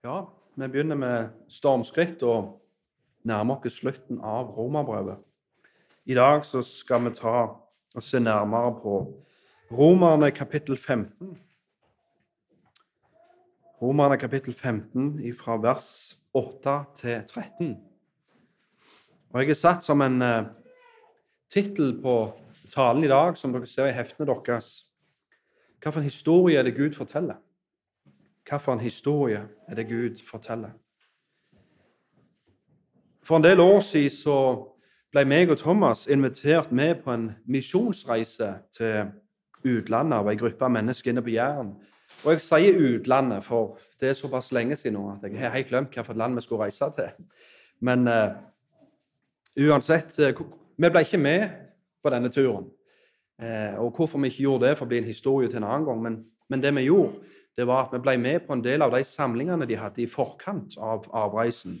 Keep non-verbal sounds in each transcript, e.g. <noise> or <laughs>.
Ja, vi begynner med stormskritt og nærmer oss slutten av romerbrevet. I dag så skal vi ta og se nærmere på Romerne kapittel 15. Romerne kapittel 15 fra vers 8 til 13. Og Jeg er satt som en uh, tittel på talen i dag, som dere ser i heftene deres, hvilken historie er det Gud forteller? Hvilken historie er det Gud forteller? For en del år siden så ble meg og Thomas invitert med på en misjonsreise til utlandet av ei gruppe mennesker inne på Jæren. Og jeg sier utlandet, for det er såpass lenge siden nå at jeg har helt glemt hvilket land vi skulle reise til. Men uh, uansett uh, Vi ble ikke med på denne turen. Uh, og hvorfor vi ikke gjorde det, får bli en historie til en annen gang. Men, men det vi gjorde, det var at vi ble med på en del av de samlingene de hadde i forkant av avreisen.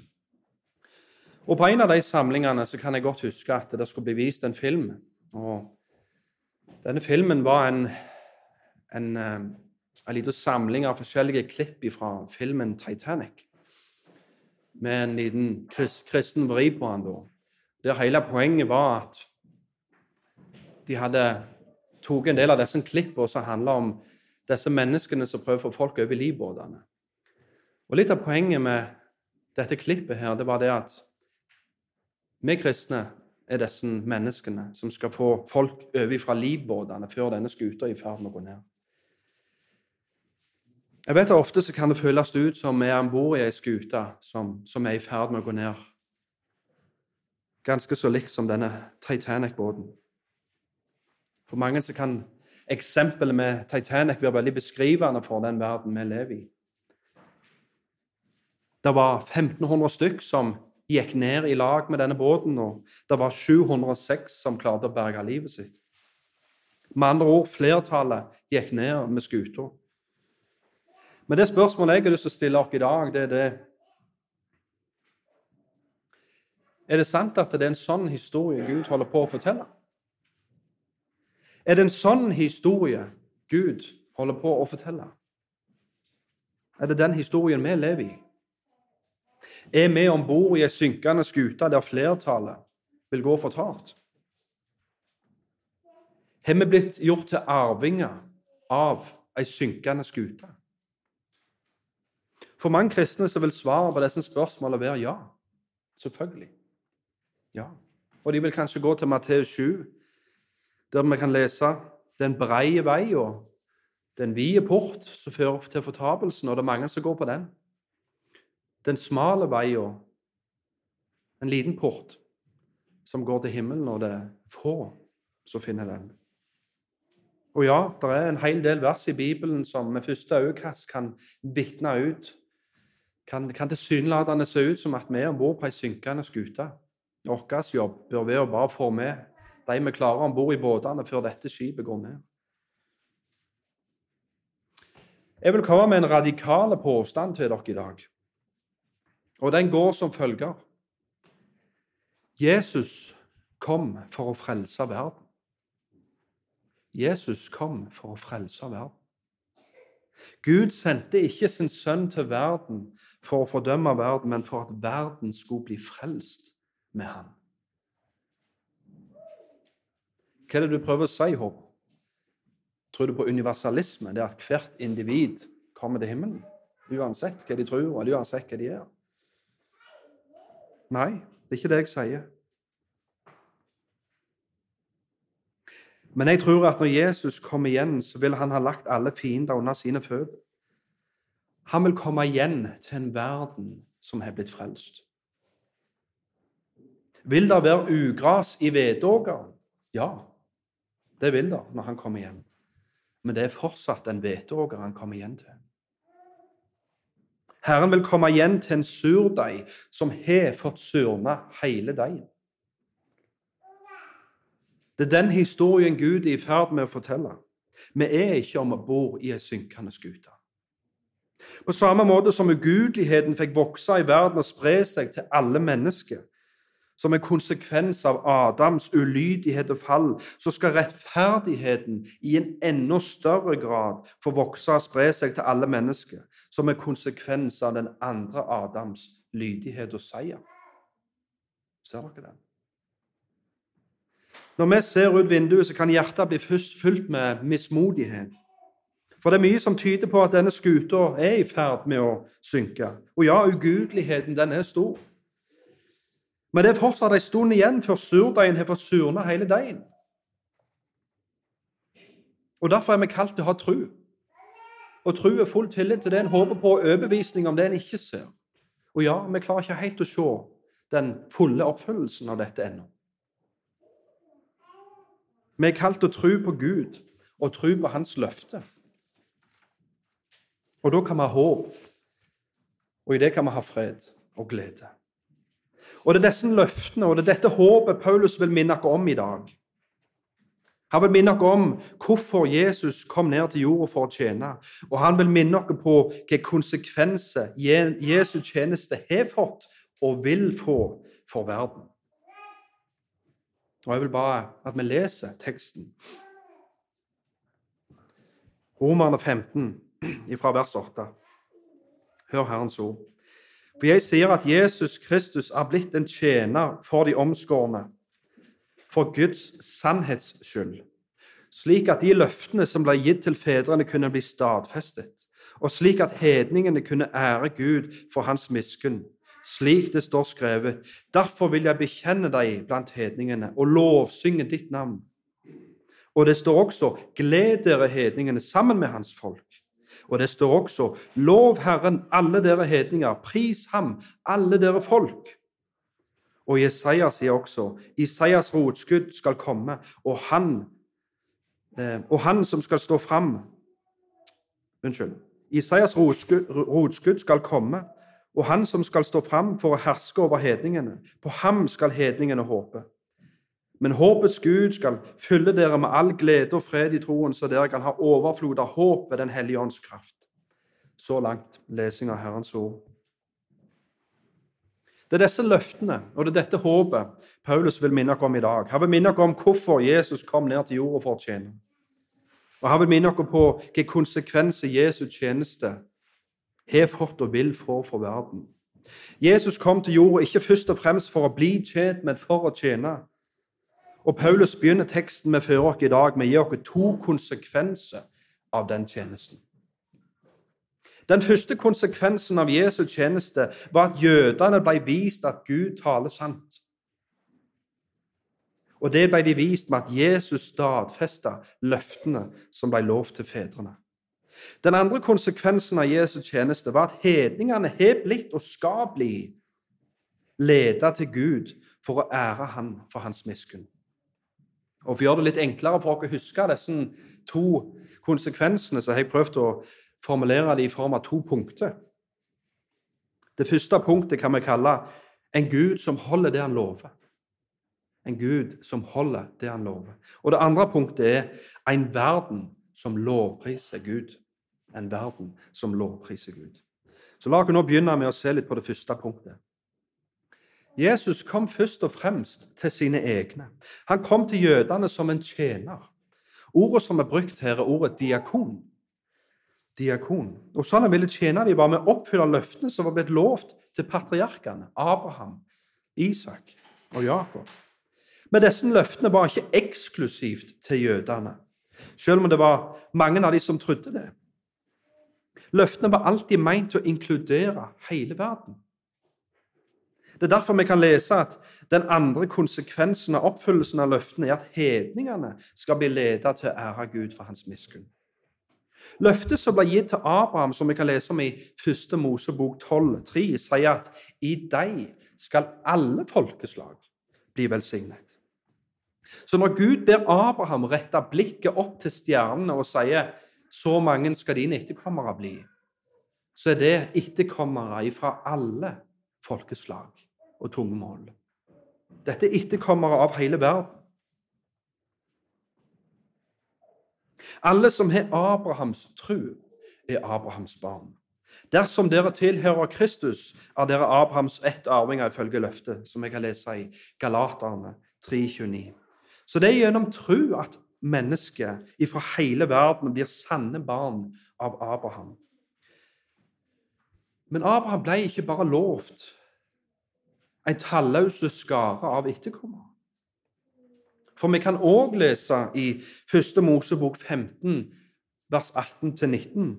Og På en av de samlingene så kan jeg godt huske at det skulle bli vist en film. og Denne filmen var en, en, en, en liten samling av forskjellige klipp fra filmen 'Titanic'. Med en liten kristen vri på den da. Der hele poenget var at de hadde tatt en del av disse klippene som handla om disse menneskene som prøver å få folk over livbåtene. Og Litt av poenget med dette klippet her, det var det at vi kristne er disse menneskene som skal få folk over fra livbåtene før denne skuta er i ferd med å gå ned. Jeg vet at Ofte så kan det føles ut som vi er om bord i ei skute som, som, er i ferd med å gå ned. Ganske så likt som denne Titanic-båten. For mange så kan eksempelet med Titanic blir veldig beskrivende for den verden vi lever i. Det var 1500 stykk som gikk ned i lag med denne båten, og det var 706 som klarte å berge livet sitt. Med andre ord, flertallet gikk ned med skuta. Men det spørsmålet jeg har lyst til å stille dere i dag, det er det Er det sant at det er en sånn historie Gud holder på å fortelle? Er det en sånn historie Gud holder på å fortelle? Er det den historien vi lever i? Er vi om bord i ei synkende skute der flertallet vil gå fortapt? Har vi blitt gjort til arvinger av ei synkende skute? For mange kristne så vil svaret på disse spørsmålene være ja. Selvfølgelig. Ja. Og de vil kanskje gå til Matteus 7, der vi kan lese den breie veien, den vide port som fører til fortapelsen, og det er mange som går på den. Den smale veien, en liten port som går til himmelen, og det er få som finner den. Og ja, det er en hel del vers i Bibelen som med første øyekast kan vitne ut Kan, kan tilsynelatende se ut som at vi er om bord på ei synkende skute. Vår jobb bør være å bare få med de vi klarer om bord i båtene før dette skipet går ned. Jeg vil komme med en radikal påstand til dere i dag. Og den går som følger. Jesus kom for å frelse verden. Jesus kom for å frelse verden. Gud sendte ikke sin sønn til verden for å fordømme verden, men for at verden skulle bli frelst med ham. Hva er det du prøver å si, Håp? Tror du på universalisme? Det at hvert individ kommer til himmelen? Uansett hva de tror, eller uansett hva de gjør? Nei, det er ikke det jeg sier. Men jeg tror at når Jesus kommer igjen, så vil han ha lagt alle fiender under sine føtter. Han vil komme igjen til en verden som har blitt frelst. Vil det være ugras i hvedåkeren? Ja. Det vil det når han kommer igjen. Men det er fortsatt en hveteåker han kommer igjen til. Herren vil komme igjen til en surdeig som har fått surna hele deigen. Det er den historien Gud er i ferd med å fortelle. Vi er ikke om bord i ei synkende skute. På samme måte som ugudeligheten fikk vokse i verden og spre seg til alle mennesker, som en konsekvens av Adams ulydighet og fall, så skal rettferdigheten i en enda større grad få vokse og spre seg til alle mennesker. som en konsekvens av den andre Adams lydighet og seier. Ser dere den? Når vi ser ut vinduet, så kan hjertet bli fylt med mismodighet. For det er mye som tyder på at denne skuta er i ferd med å synke. Og ja, ugudeligheten, den er stor. Men det er fortsatt en stund igjen før surdeigen har fått surna hele deigen. Og Derfor er vi kalt til å ha tru. Og tru er full tillit til det en håper på, og overbevisning om det en ikke ser. Og ja, vi klarer ikke helt å se den fulle oppfyllelsen av dette ennå. Vi er kalt til å tro på Gud og tro på Hans løfte. Og da kan vi ha håp, og i det kan vi ha fred og glede. Og det er disse løftene og det er dette håpet Paulus vil minne oss om i dag. Han vil minne oss om hvorfor Jesus kom ned til jorda for å tjene. Og han vil minne oss på hvilke konsekvenser Jesu tjeneste har fått og vil få for verden. Og jeg vil bare at vi leser teksten. Romerne 15, fra vers 8. Hør Herrens ord. For jeg sier at Jesus Kristus er blitt en tjener for de omskårne, for Guds sannhets skyld, slik at de løftene som ble gitt til fedrene, kunne bli stadfestet, og slik at hedningene kunne ære Gud for hans miskunn, slik det står skrevet. Derfor vil jeg bekjenne deg blant hedningene og lovsynge ditt navn. Og det står også, gled dere hedningene sammen med hans folk. Og det står også, lov Herren, alle dere hedninger, pris ham, alle dere folk. Og Jesaja sier også, Isaias rotskudd skal komme, og han, eh, og han som skal stå fram Unnskyld. Isaias rotskudd skal komme, og han som skal stå fram for å herske over hedningene. På ham skal hedningene håpe. Men håpets Gud skal fylle dere med all glede og fred i troen, så dere kan ha overflod av håp ved Den hellige ånds kraft. Så langt lesing av Herrens ord. Det er disse løftene og det er dette håpet Paulus vil minne oss om i dag. Han vil minne oss om hvorfor Jesus kom ned til jorda for å tjene. Og han vil minne oss på hvilke konsekvenser Jesu tjeneste har fått og vil få for verden. Jesus kom til jorda ikke først og fremst for å bli tjent, men for å tjene. Og Paulus begynner teksten med før oss i dag med å gi oss to konsekvenser av den tjenesten. Den første konsekvensen av Jesu tjeneste var at jødene ble vist at Gud taler sant. Og det ble de vist med at Jesus stadfesta løftene som ble lovt til fedrene. Den andre konsekvensen av Jesu tjeneste var at hedningene har blitt og skal bli ledet til Gud for å ære Han for hans miskunn. Og For å gjøre det litt enklere for dere å huske disse to konsekvensene, så har jeg prøvd å formulere det i form av to punkter. Det første punktet kan vi kalle en Gud som holder det han lover. En Gud som holder det han lover. Og det andre punktet er en verden som lovpriser Gud. En verden som lovpriser Gud. Så la oss nå begynne med å se litt på det første punktet. Jesus kom først og fremst til sine egne. Han kom til jødene som en tjener. Ordet som er brukt her, er ordet diakon. Diakon. Og sånn ville tjene dem, var med å oppfylle løftene som var blitt lovt til patriarkene Abraham, Isak og Jakob. Men disse løftene var ikke eksklusivt til jødene, selv om det var mange av de som trodde det. Løftene var alltid meint til å inkludere hele verden. Det er derfor vi kan lese at den andre konsekvensen av oppfyllelsen av løftene er at hedningene skal bli ledet til å ære Gud for hans miskunn. Løftet som ble gitt til Abraham, som vi kan lese om i 1. Mosebok 12,3, sier at i deg skal alle folkeslag bli velsignet. Så når Gud ber Abraham rette blikket opp til stjernene og sier så mange skal dine etterkommere bli, så er det etterkommere fra alle folkeslag og tungemål. Dette er etterkommere av hele verden. Alle som har Abrahams tru, er Abrahams barn. Dersom dere tilhører Kristus, er dere Abrahams ett arvinger ifølge løftet, som jeg kan lese i Galaterne 3,29. Så det er gjennom tru at mennesker fra hele verden blir sanne barn av Abraham. Men Abraham ble ikke bare lovt en talløs skare av etterkommere. For vi kan òg lese i 1. Mosebok 15, vers 18-19,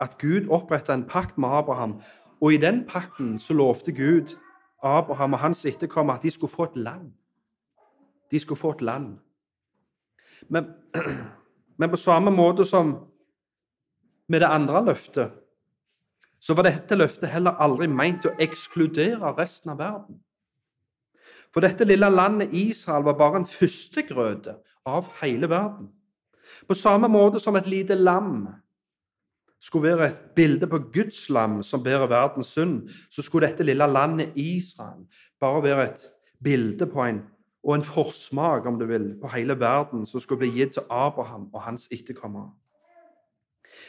at Gud oppretta en pakt med Abraham, og i den pakten så lovte Gud Abraham og hans etterkommere at de skulle få et land. De skulle få et land. Men, <clears throat> men på samme måte som med det andre løftet, så var dette løftet heller aldri meint å ekskludere resten av verden. For dette lille landet Israel var bare en førstegrøde av hele verden. På samme måte som et lite lam skulle være et bilde på Guds lam som bærer verdens synd, så skulle dette lille landet Israel bare være et bilde på en og en forsmak, om du vil, på hele verden som skulle bli gitt til Abraham og hans etterkommere.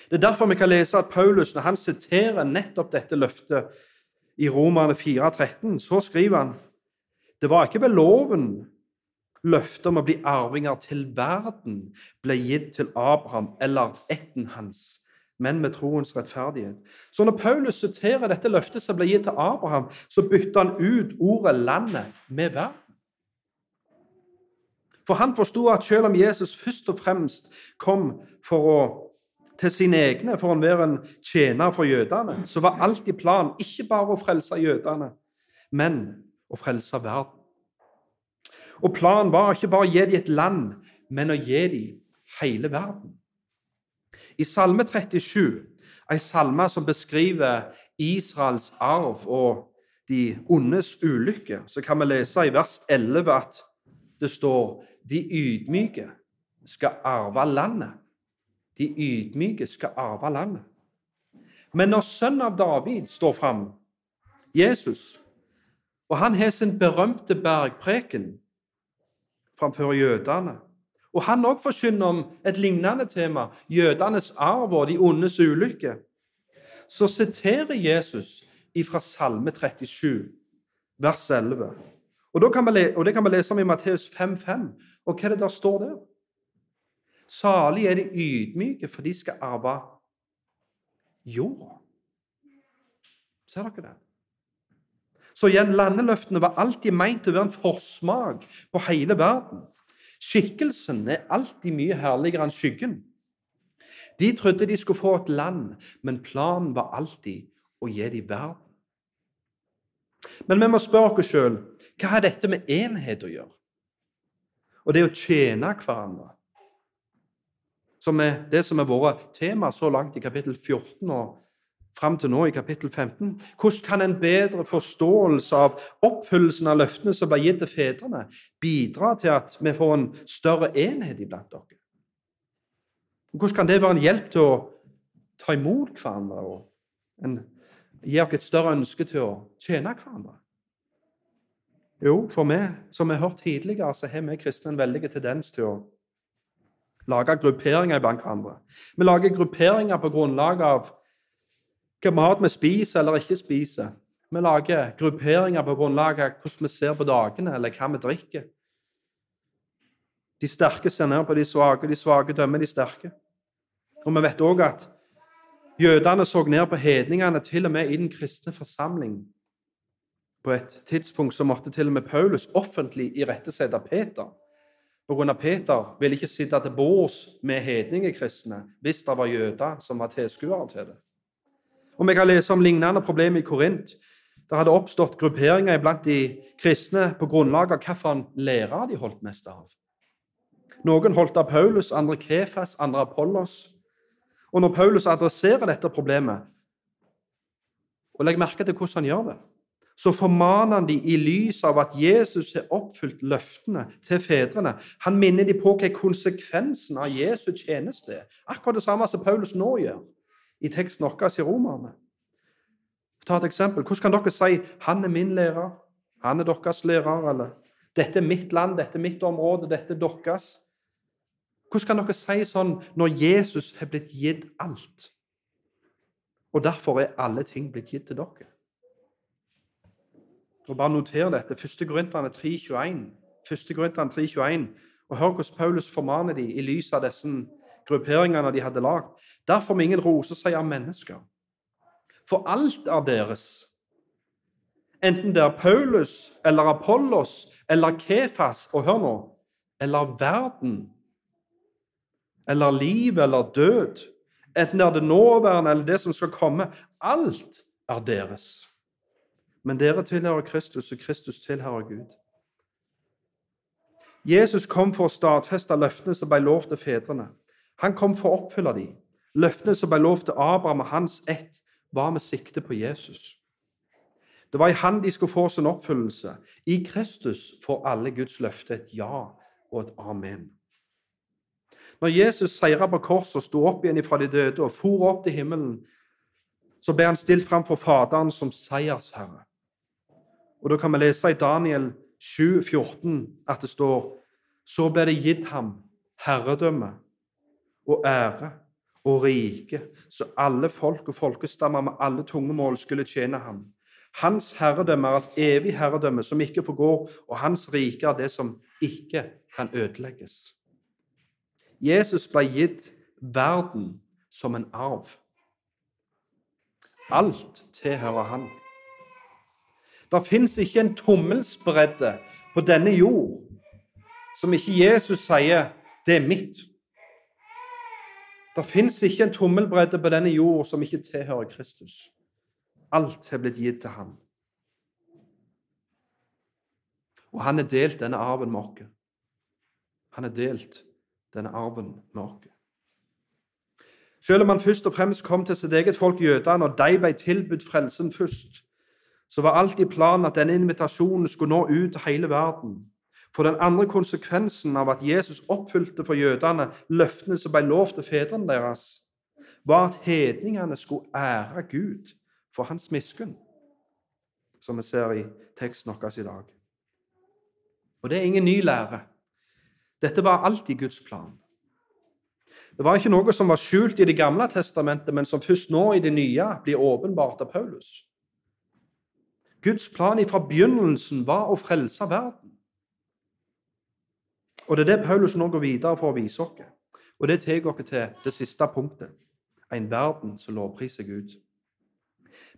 Det er derfor vi kan lese at Paulus, når han siterer nettopp dette løftet i Romerne 4,13, så skriver han det var ikke ved loven løftet om å bli arvinger til verden ble gitt til Abraham eller etten hans, men med troens rettferdighet. Så når Paulus siterer dette løftet som ble gitt til Abraham, så bytter han ut ordet 'landet' med 'verden'. For han forsto at selv om Jesus først og fremst kom for å til sine egne for å være en tjener for jødene, så var alltid planen ikke bare å frelse jødene, men å frelse verden. Og planen var ikke bare å gi dem et land, men å gi dem hele verden. I Salme 37, ei salme som beskriver Israels arv og de ondes ulykke, så kan vi lese i vers 11 at det står de ydmyke skal arve landet. De ydmyke skal arve landet. Men når sønnen av David står fram, Jesus, og han har sin berømte bergpreken framfor jødene, og han òg forkynner om et lignende tema, jødenes arv og de ondes ulykke, så siterer Jesus fra Salme 37, vers 11. Og, Det kan vi lese om i Matteus 5,5. Og hva er det der står der? Salig er de ydmyke, for de skal arve jorda. Ser dere det? Så igjen, landeløftene var alltid meint å være en forsmak på hele verden. Skikkelsen er alltid mye herligere enn skyggen. De trodde de skulle få et land, men planen var alltid å gi dem verden. Men vi må spørre oss sjøl hva har dette med enhet å gjøre? Og det å tjene hverandre som er det som har vært tema så langt i kapittel 14 og fram til nå i kapittel 15. Hvordan kan en bedre forståelse av oppfyllelsen av løftene som ble gitt til fedrene, bidra til at vi får en større enhet iblant dere? Hvordan kan det være en hjelp til å ta imot hverandre og en, gi oss et større ønske til å tjene hverandre? Jo, for vi, som vi har hørt tidligere, så har vi kristne en veldig tendens til å lage grupperinger blant hverandre. Vi lager grupperinger på grunnlag av hva mat vi spiser eller ikke spiser. Vi lager grupperinger på grunnlag av hvordan vi ser på dagene, eller hva vi drikker. De sterke ser ned på de svake, de svake dømmer de sterke. Og vi vet òg at jødene så ned på hedningene, til og med i den kristne forsamling. På et tidspunkt så måtte til og med Paulus offentlig irettesette Peter Pga. Peter ville ikke sitte til bords med hedningekristne hvis det var jøder som var tilskuere til det. Og Vi kan lese om lignende problemer i Korint. Det hadde oppstått grupperinger blant de kristne på grunnlag av hvilken lærer de holdt mest av. Noen holdt av Paulus, andre Kefas, andre Apollos. Og når Paulus adresserer dette problemet, og legg merke til hvordan han gjør det så formaner han dem i lys av at Jesus har oppfylt løftene til fedrene. Han minner dem på hva konsekvensen av Jesu tjeneste er. Akkurat det samme som Paulus nå gjør i teksten vår i Romerne. Ta et eksempel. Hvordan kan dere si 'Han er min lærer', 'Han er deres lærer', eller 'Dette er mitt land, dette er mitt område, dette er deres'? Hvordan kan dere si sånn når Jesus har blitt gitt alt? Og derfor er alle ting blitt gitt til dere. Og bare noter dette. 1. Korinterne 3,21. 3,21. Og hør hvordan Paulus formaner dem i lys av disse grupperingene de hadde lagd. Derfor må ingen rose seg av mennesker. For alt er deres. Enten det er Paulus eller Apollos eller Kefas Og hør nå eller verden eller liv eller død. Enten det er det nåværende eller det som skal komme. Alt er deres. Men dere tilhører Kristus, og Kristus tilhører Gud. Jesus kom for å stadfeste løftene som ble lovt til fedrene. Han kom for å oppfylle dem. Løftene som ble lovt til Abraham og hans ett, var med sikte på Jesus. Det var i han de skulle få sin oppfyllelse. I Kristus får alle Guds løfte et ja og et amen. Når Jesus seira på korset og sto opp igjen fra de døde og for opp til himmelen, så ble han stilt fram for Faderen som seiersherre. Og Da kan vi lese i Daniel 7, 14 at det står Så ble det gitt ham herredømme og ære og rike, så alle folk og folkestammer med alle tungemål skulle tjene ham. Hans herredømme er et evig herredømme som ikke forgår, og hans rike er det som ikke kan ødelegges. Jesus ble gitt verden som en arv. Alt tilhører han. Det fins ikke en tommelsbredde på denne jord som ikke Jesus sier 'det er mitt'. Det fins ikke en tommelbredde på denne jord som ikke tilhører Kristus. Alt har blitt gitt til ham. Og han har delt denne arven med oss. Han har delt denne arven med oss. Selv om han først og fremst kom til sitt eget folk jødene, og de ble tilbudt frelsen først, så var alltid planen at denne invitasjonen skulle nå ut til hele verden. For den andre konsekvensen av at Jesus oppfylte for jødene løftene som ble lovt til fedrene deres, var at hedningene skulle ære Gud for hans miskunn, som vi ser i teksten vår i dag. Og det er ingen ny lære. Dette var alltid Guds plan. Det var ikke noe som var skjult i Det gamle testamentet, men som først nå i det nye blir åpenbart av Paulus. Guds plan fra begynnelsen var å frelse verden. Og Det er det Paulus nå går videre for å vise oss. Og det tar oss til det siste punktet en verden som lovpriser Gud.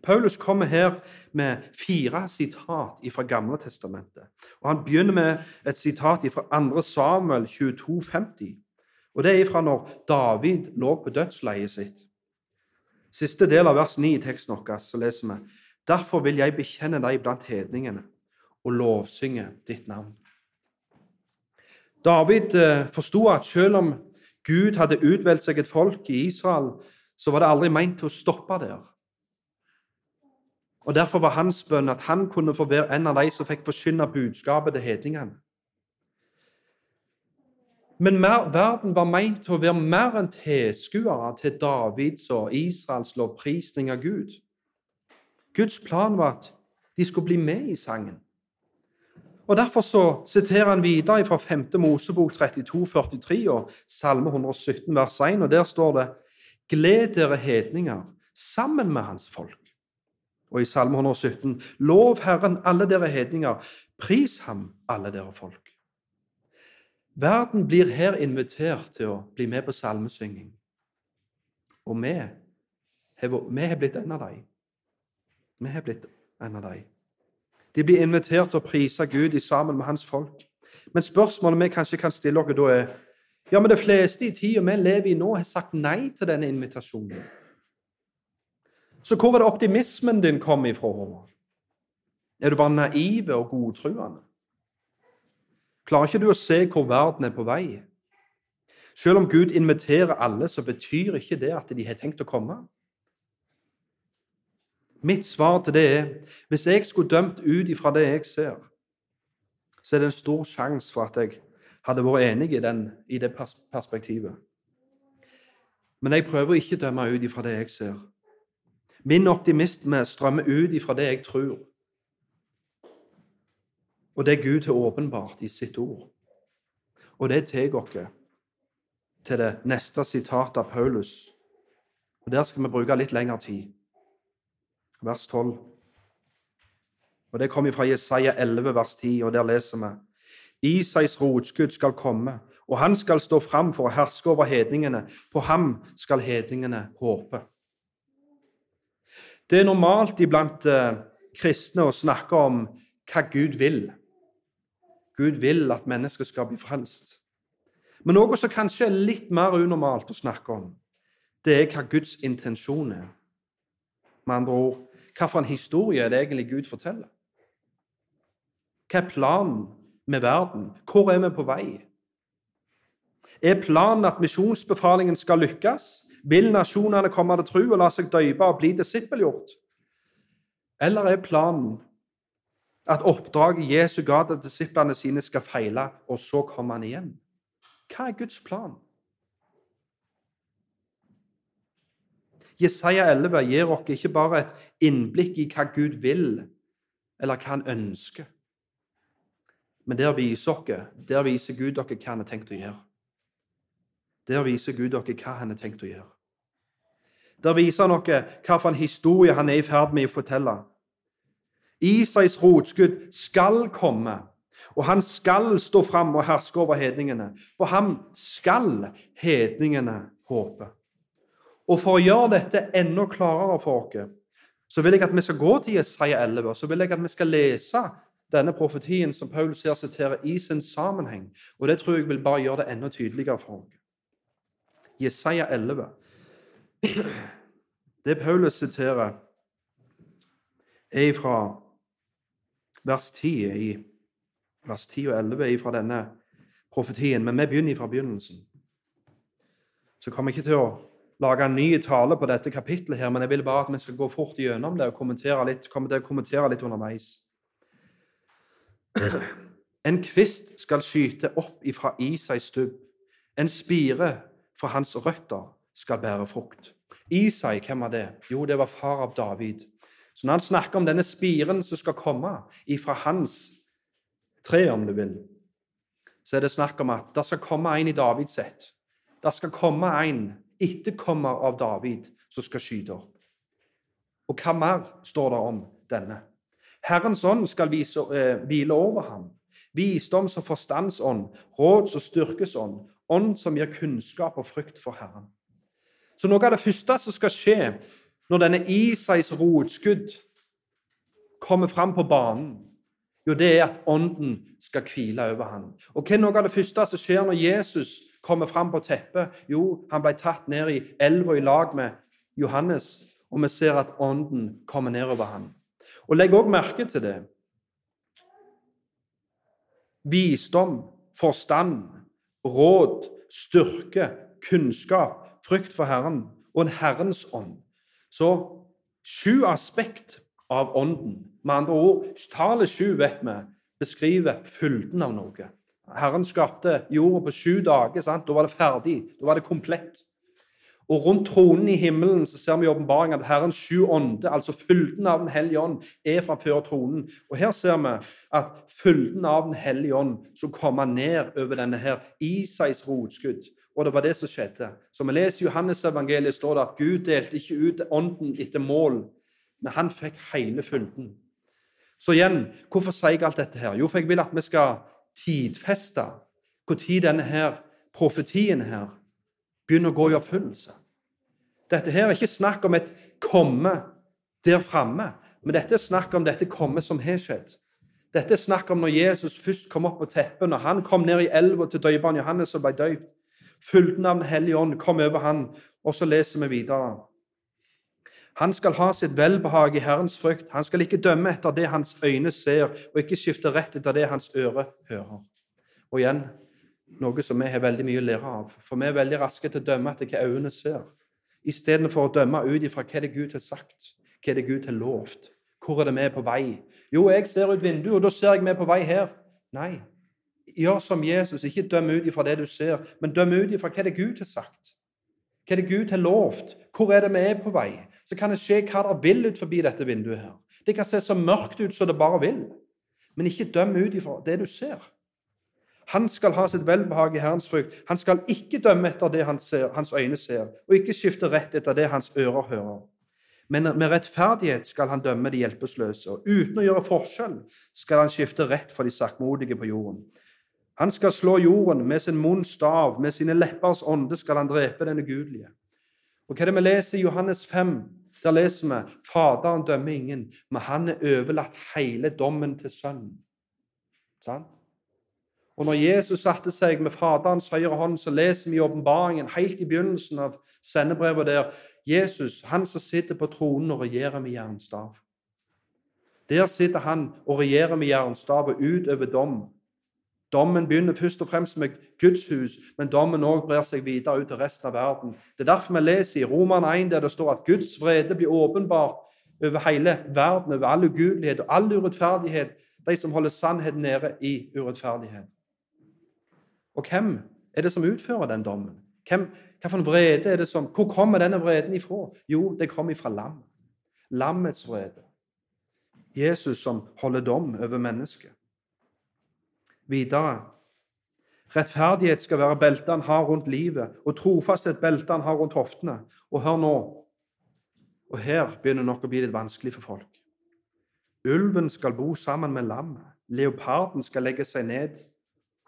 Paulus kommer her med fire sitat fra Gamle testamentet. Og Han begynner med et sitat fra 2. Samuel 22, 50. Og Det er fra når David lå på dødsleiet sitt. Siste del av vers 9 i teksten vår så leser vi Derfor vil jeg bekjenne deg blant hedningene og lovsynge ditt navn. David eh, forsto at selv om Gud hadde utvalgt seg et folk i Israel, så var det aldri meint til å stoppe der. Og Derfor var hans bønn at han kunne få være en av de som fikk forkynne budskapet til hedningene. Men mer, verden var meint til å være mer enn tilskuere til Davids og Israels lovprisning av Gud. Guds plan var at de skulle bli med i sangen. Og Derfor så siterer han videre fra 5. Mosebok 32, 43 og Salme 117, vers 1, og der står det Gled dere hedninger sammen med hans folk. Og i Salme 117.: Lov Herren, alle dere hedninger. Pris ham, alle dere folk. Verden blir her invitert til å bli med på salmesynging. Og vi har blitt en av dem. Vi har blitt en av dem. De blir invitert til å prise Gud i sammen med hans folk. Men spørsmålet vi kanskje kan stille oss da, er ja, men de fleste i tida vi lever i nå, har sagt nei til denne invitasjonen. Så hvor er det optimismen din kom ifra, Er du bare naiv og godtruende? Klarer ikke du å se hvor verden er på vei? Selv om Gud inviterer alle, så betyr ikke det at de har tenkt å komme. Mitt svar til det er hvis jeg skulle dømt ut ifra det jeg ser, så er det en stor sjanse for at jeg hadde vært enig i, den, i det perspektivet. Men jeg prøver ikke å dømme ut ifra det jeg ser. Min optimisme strømmer ut ifra det jeg tror, og det Gud har åpenbart i sitt ord. Og det tar oss til det neste sitatet av Paulus. Og Der skal vi bruke litt lengre tid. Vers 12. Og Det kommer fra Jesaja 11, vers 10, og der leser vi Isais rotskudd skal komme, og han skal stå fram for å herske over hedningene. På ham skal hedningene håpe. Det er normalt iblant eh, kristne å snakke om hva Gud vil. Gud vil at mennesker skal bli frelst. Men noe som kanskje er litt mer unormalt å snakke om, det er hva Guds intensjon er. Med andre ord, hvilken historie er det egentlig Gud forteller? Hva er planen med verden? Hvor er vi på vei? Er planen at misjonsbefalingen skal lykkes? Vil nasjonene komme til tro og la seg døype og bli disippelgjort? Eller er planen at oppdraget Jesu ga til disiplene sine, skal feile, og så kommer han igjen? Hva er Guds plan? Jesaja 11 gir oss ikke bare et innblikk i hva Gud vil, eller hva han ønsker. Men der viser, dere, der viser Gud dere hva han har tenkt å gjøre. Der viser Gud dere hva han har tenkt å gjøre. Der viser han dere hvilken historie han er i ferd med å fortelle. Isais rotskudd skal komme, og han skal stå fram og herske over hedningene. På ham skal hedningene håpe. Og for å gjøre dette enda klarere for oss, så vil jeg at vi skal gå til Jesaja 11, så vil jeg at vi skal lese denne profetien som Paulus her siterer, i sin sammenheng. Og det tror jeg vil bare gjøre det enda tydeligere for oss. Jesaja 11. Det Paulus siterer, er fra vers 10 i vers 10 og 11 fra denne profetien. Men vi begynner fra begynnelsen. Så kommer jeg ikke til å lage en ny tale på dette kapittelet, her, men jeg vil bare at vi skal gå fort gjennom det og kommentere litt, komme til å kommentere litt underveis. <clears throat> En kvist skal skyte opp ifra Isais stubb. En spire fra hans røtter skal bære frukt. Isai, hvem var det? Jo, det var far av David. Så når han snakker om denne spiren som skal komme ifra hans tre, om du vil, så er det snakk om at det skal komme en i Davids ett. Det skal komme en etterkommer av David som skal skyte opp. Og hva mer står det om denne? Herrens ånd skal vise, eh, hvile over ham. Visdoms- og forstandsånd, råds- og styrkesånd, ånd som gir kunnskap og frykt for Herren. Så noe av det første som skal skje når denne Isais rotskudd kommer fram på banen, jo, det er at ånden skal hvile over ham. Og hva er noe av det første som skjer når Jesus kommer fram på teppet? Jo, han ble tatt ned i elva i lag med Johannes, og vi ser at ånden kommer nedover ham. Og legg òg merke til det. Visdom, forstand, råd, styrke, kunnskap, frykt for Herren og en Herrens ånd. Så sju aspekt av ånden. Med andre ord, tallet sju vet vi beskriver fylden av noe. Herren skapte jorda på sju dager. Sant? Da var det ferdig. Da var det komplett. Og rundt tronen i himmelen så ser vi i åpenbaringen at Herrens sju ånde, altså fylden av Den hellige ånd, er fra før tronen. Og her ser vi at fylden av Den hellige ånd som kommer ned over denne her Isais rotskudd. Og det var det som skjedde. Som vi leser i Johannes-evangeliet, står det at Gud delte ikke ut ånden etter mål, men han fikk hele fylden. Så igjen, hvorfor sier jeg alt dette her? Jo, for jeg vil at vi skal tidfeste når denne her profetien her begynner å gå i oppfyllelse. Dette her er ikke snakk om et komme der framme, men dette er snakk om dette komme som har skjedd. Dette er snakk om når Jesus først kom opp på teppet, når han kom ned i elva til døperen Johannes og ble døypt. Fylden av Den hellige ånd kom over han, og så leser vi videre. Han skal ha sitt velbehag i Herrens frykt. Han skal ikke dømme etter det hans øyne ser, og ikke skifte rett etter det hans øre hører. Og igjen, noe som vi har veldig mye å lære av. For vi er veldig raske til å dømme etter hva øynene ser, istedenfor å dømme ut ifra hva det Gud har sagt, hva det Gud har lovt. Hvor er det vi på vei? Jo, jeg ser ut vinduet, og da ser jeg vi på vei her. Nei. Gjør som Jesus, ikke døm ut ifra det du ser, men døm ut ifra hva det Gud har sagt. Hva er det Gud har lovt. Hvor er det vi er på vei? Så kan det skje hva det vil ut forbi dette vinduet her. Det kan se så mørkt ut som det bare vil. Men ikke døm ut ifra det du ser. Han skal ha sitt velbehag i Herrens frykt. Han skal ikke dømme etter det han ser, hans øyne ser, og ikke skifte rett etter det hans ører hører. Men med rettferdighet skal han dømme de hjelpeløse, og uten å gjøre forskjell skal han skifte rett for de saktmodige på jorden. Han skal slå jorden med sin munns stav, med sine leppers ånde skal han drepe den ugudelige. Og hva er det vi leser i Johannes 5? der leser vi Faderen dømmer ingen, men han er overlatt hele dommen til Sønnen. Sant? Og når Jesus satte seg med Faderens høyre hånd, så leser vi i åpenbaringen helt i begynnelsen av sendebrevet der Jesus, han som sitter på tronen og regjerer med jernstav. Der sitter han og regjerer med jernstav og utøver dom. Dommen begynner først og fremst med Guds hus, men dommen òg brer seg videre ut til resten av verden. Det er derfor vi leser i Roman 1 der det står at Guds vrede blir åpenbart over hele verden, over all ugudelighet og all urettferdighet, de som holder sannheten nede i urettferdighet. Og hvem er det som utfører den dommen? Hvem, en vrede er det som, Hvor kommer denne vreden ifra? Jo, det kommer ifra lam. Lammets vrede. Jesus som holder dom over mennesket. Videre Rettferdighet skal være beltet han har rundt livet, og trofasthet beltet han har rundt hoftene. Og hør nå Og her begynner det nok å bli litt vanskelig for folk. Ulven skal bo sammen med lammet. Leoparden skal legge seg ned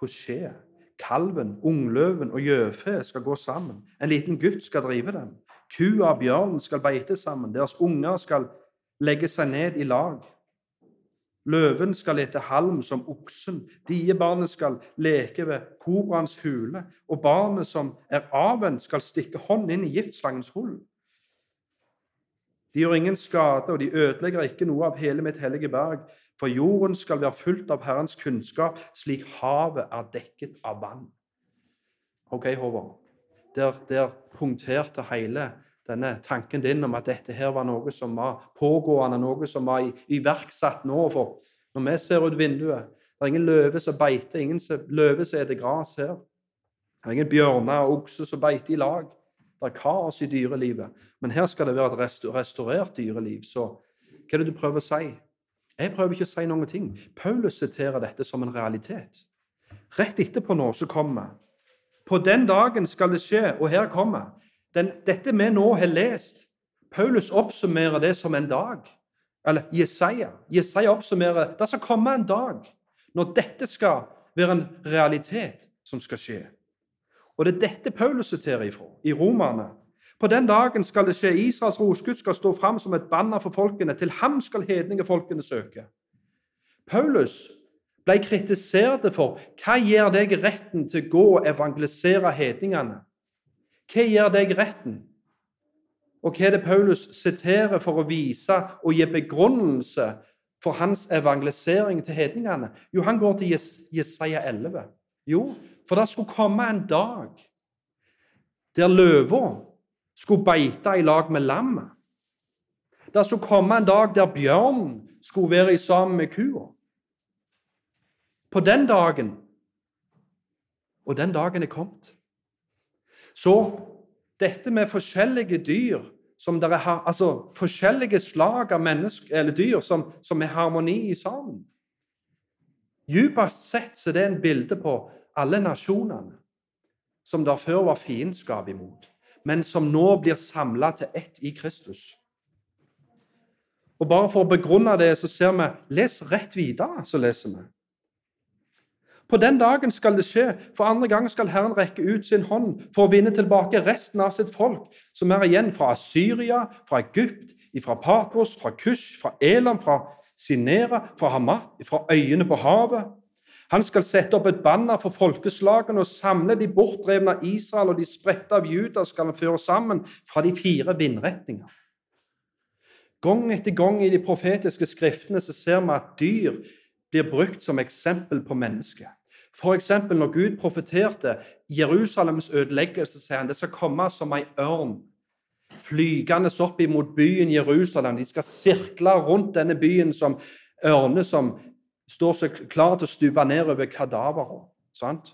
hos skje. Kalven, ungløven og gjøfe skal gå sammen. En liten gutt skal drive dem. Kua og bjørnen skal beite sammen. Deres unger skal legge seg ned i lag. Løven skal ete halm som oksen, diebarnet skal leke ved kobraens hule, og barnet som er avvent, skal stikke hånd inn i giftslangens hull. De gjør ingen skade, og de ødelegger ikke noe av hele mitt hellige berg, for jorden skal være fullt av Herrens kunnskap, slik havet er dekket av vann. Ok, Håvard. Der, der punkterte hele denne tanken din om at dette her var noe som var pågående, noe som var iverksatt nå. For når vi ser ut vinduet, det er ingen løve som beiter, ingen løve som spiser gress her. Det er ingen bjørner og okser som beiter i lag. Det er kaos i dyrelivet. Men her skal det være et restaurert dyreliv. Så hva er det du prøver å si? Jeg prøver ikke å si noen ting. Paulus siterer dette som en realitet. Rett etterpå nå så kommer På den dagen skal det skje, og her kommer den, dette vi nå har lest, Paulus oppsummerer det som en dag. Eller Jesaja. Jesaja oppsummerer det skal komme en dag når dette skal være en realitet som skal skje. Og det er dette Paulus siterer ifra i Romerne. På den dagen skal det skje. Israels roskudd skal stå fram som et banner for folkene. Til ham skal hedningefolkene søke. Paulus ble kritisert for hva gir deg retten til å gå og evangelisere hedningene. Hva gir deg retten? Og hva er det Paulus siterer for å vise og gi begrunnelse for hans evangelisering til hedningene? Jo, han går til Jesaja 11. Jo, for det skulle komme en dag der løva skulle beite i lag med lammet. Det skulle komme en dag der bjørnen skulle være sammen med kua. På den dagen Og den dagen er kommet. Så dette med forskjellige dyr som dere har, altså forskjellige slag av eller dyr som, som er harmoni i sammen Djupest sett så er det en bilde på alle nasjonene som der før var fiendskap imot, men som nå blir samla til ett i Kristus. Og Bare for å begrunne det så ser vi Les rett videre, så leser vi. På den dagen skal det skje. For andre gang skal Herren rekke ut sin hånd for å vinne tilbake resten av sitt folk, som er igjen fra Syria, fra Egypt, fra Patros, fra Kush, fra Elam, fra Sinera, fra Hamat, fra øyene på havet. Han skal sette opp et banner for folkeslagene og samle de bortdrevne av Israel og de spredte av Juda skal han føre sammen fra de fire vindretninger. Gang etter gang i de profetiske skriftene så ser vi at dyr blir brukt som eksempel på mennesket. F.eks. når Gud profeterte Jerusalems ødeleggelse, sier han det skal komme som ei ørn flygende opp imot byen Jerusalem. De skal sirkle rundt denne byen som ørner som står så klar til å stupe ned over kadaveret.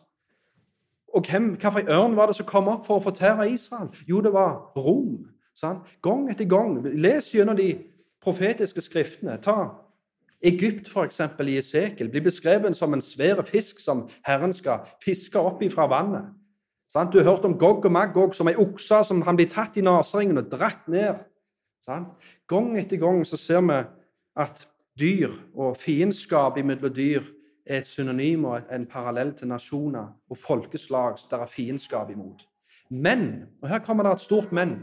Og hvem, hvilken ørn var det som kom opp for å fortære Israel? Jo, det var Rom. Sant? Gang etter gang. Les gjennom de profetiske skriftene. Ta Egypt, f.eks. i Esekel, blir beskrevet som en svær fisk som Herren skal fiske opp fra vannet. Du har hørt om Gog og Magog som ei okse som han blir tatt i neseringen og dratt ned. Gang etter gang så ser vi at dyr og fiendskap mellom dyr er et synonym og en parallell til nasjoner og folkeslag det er fiendskap imot. Men, og her kommer det et stort men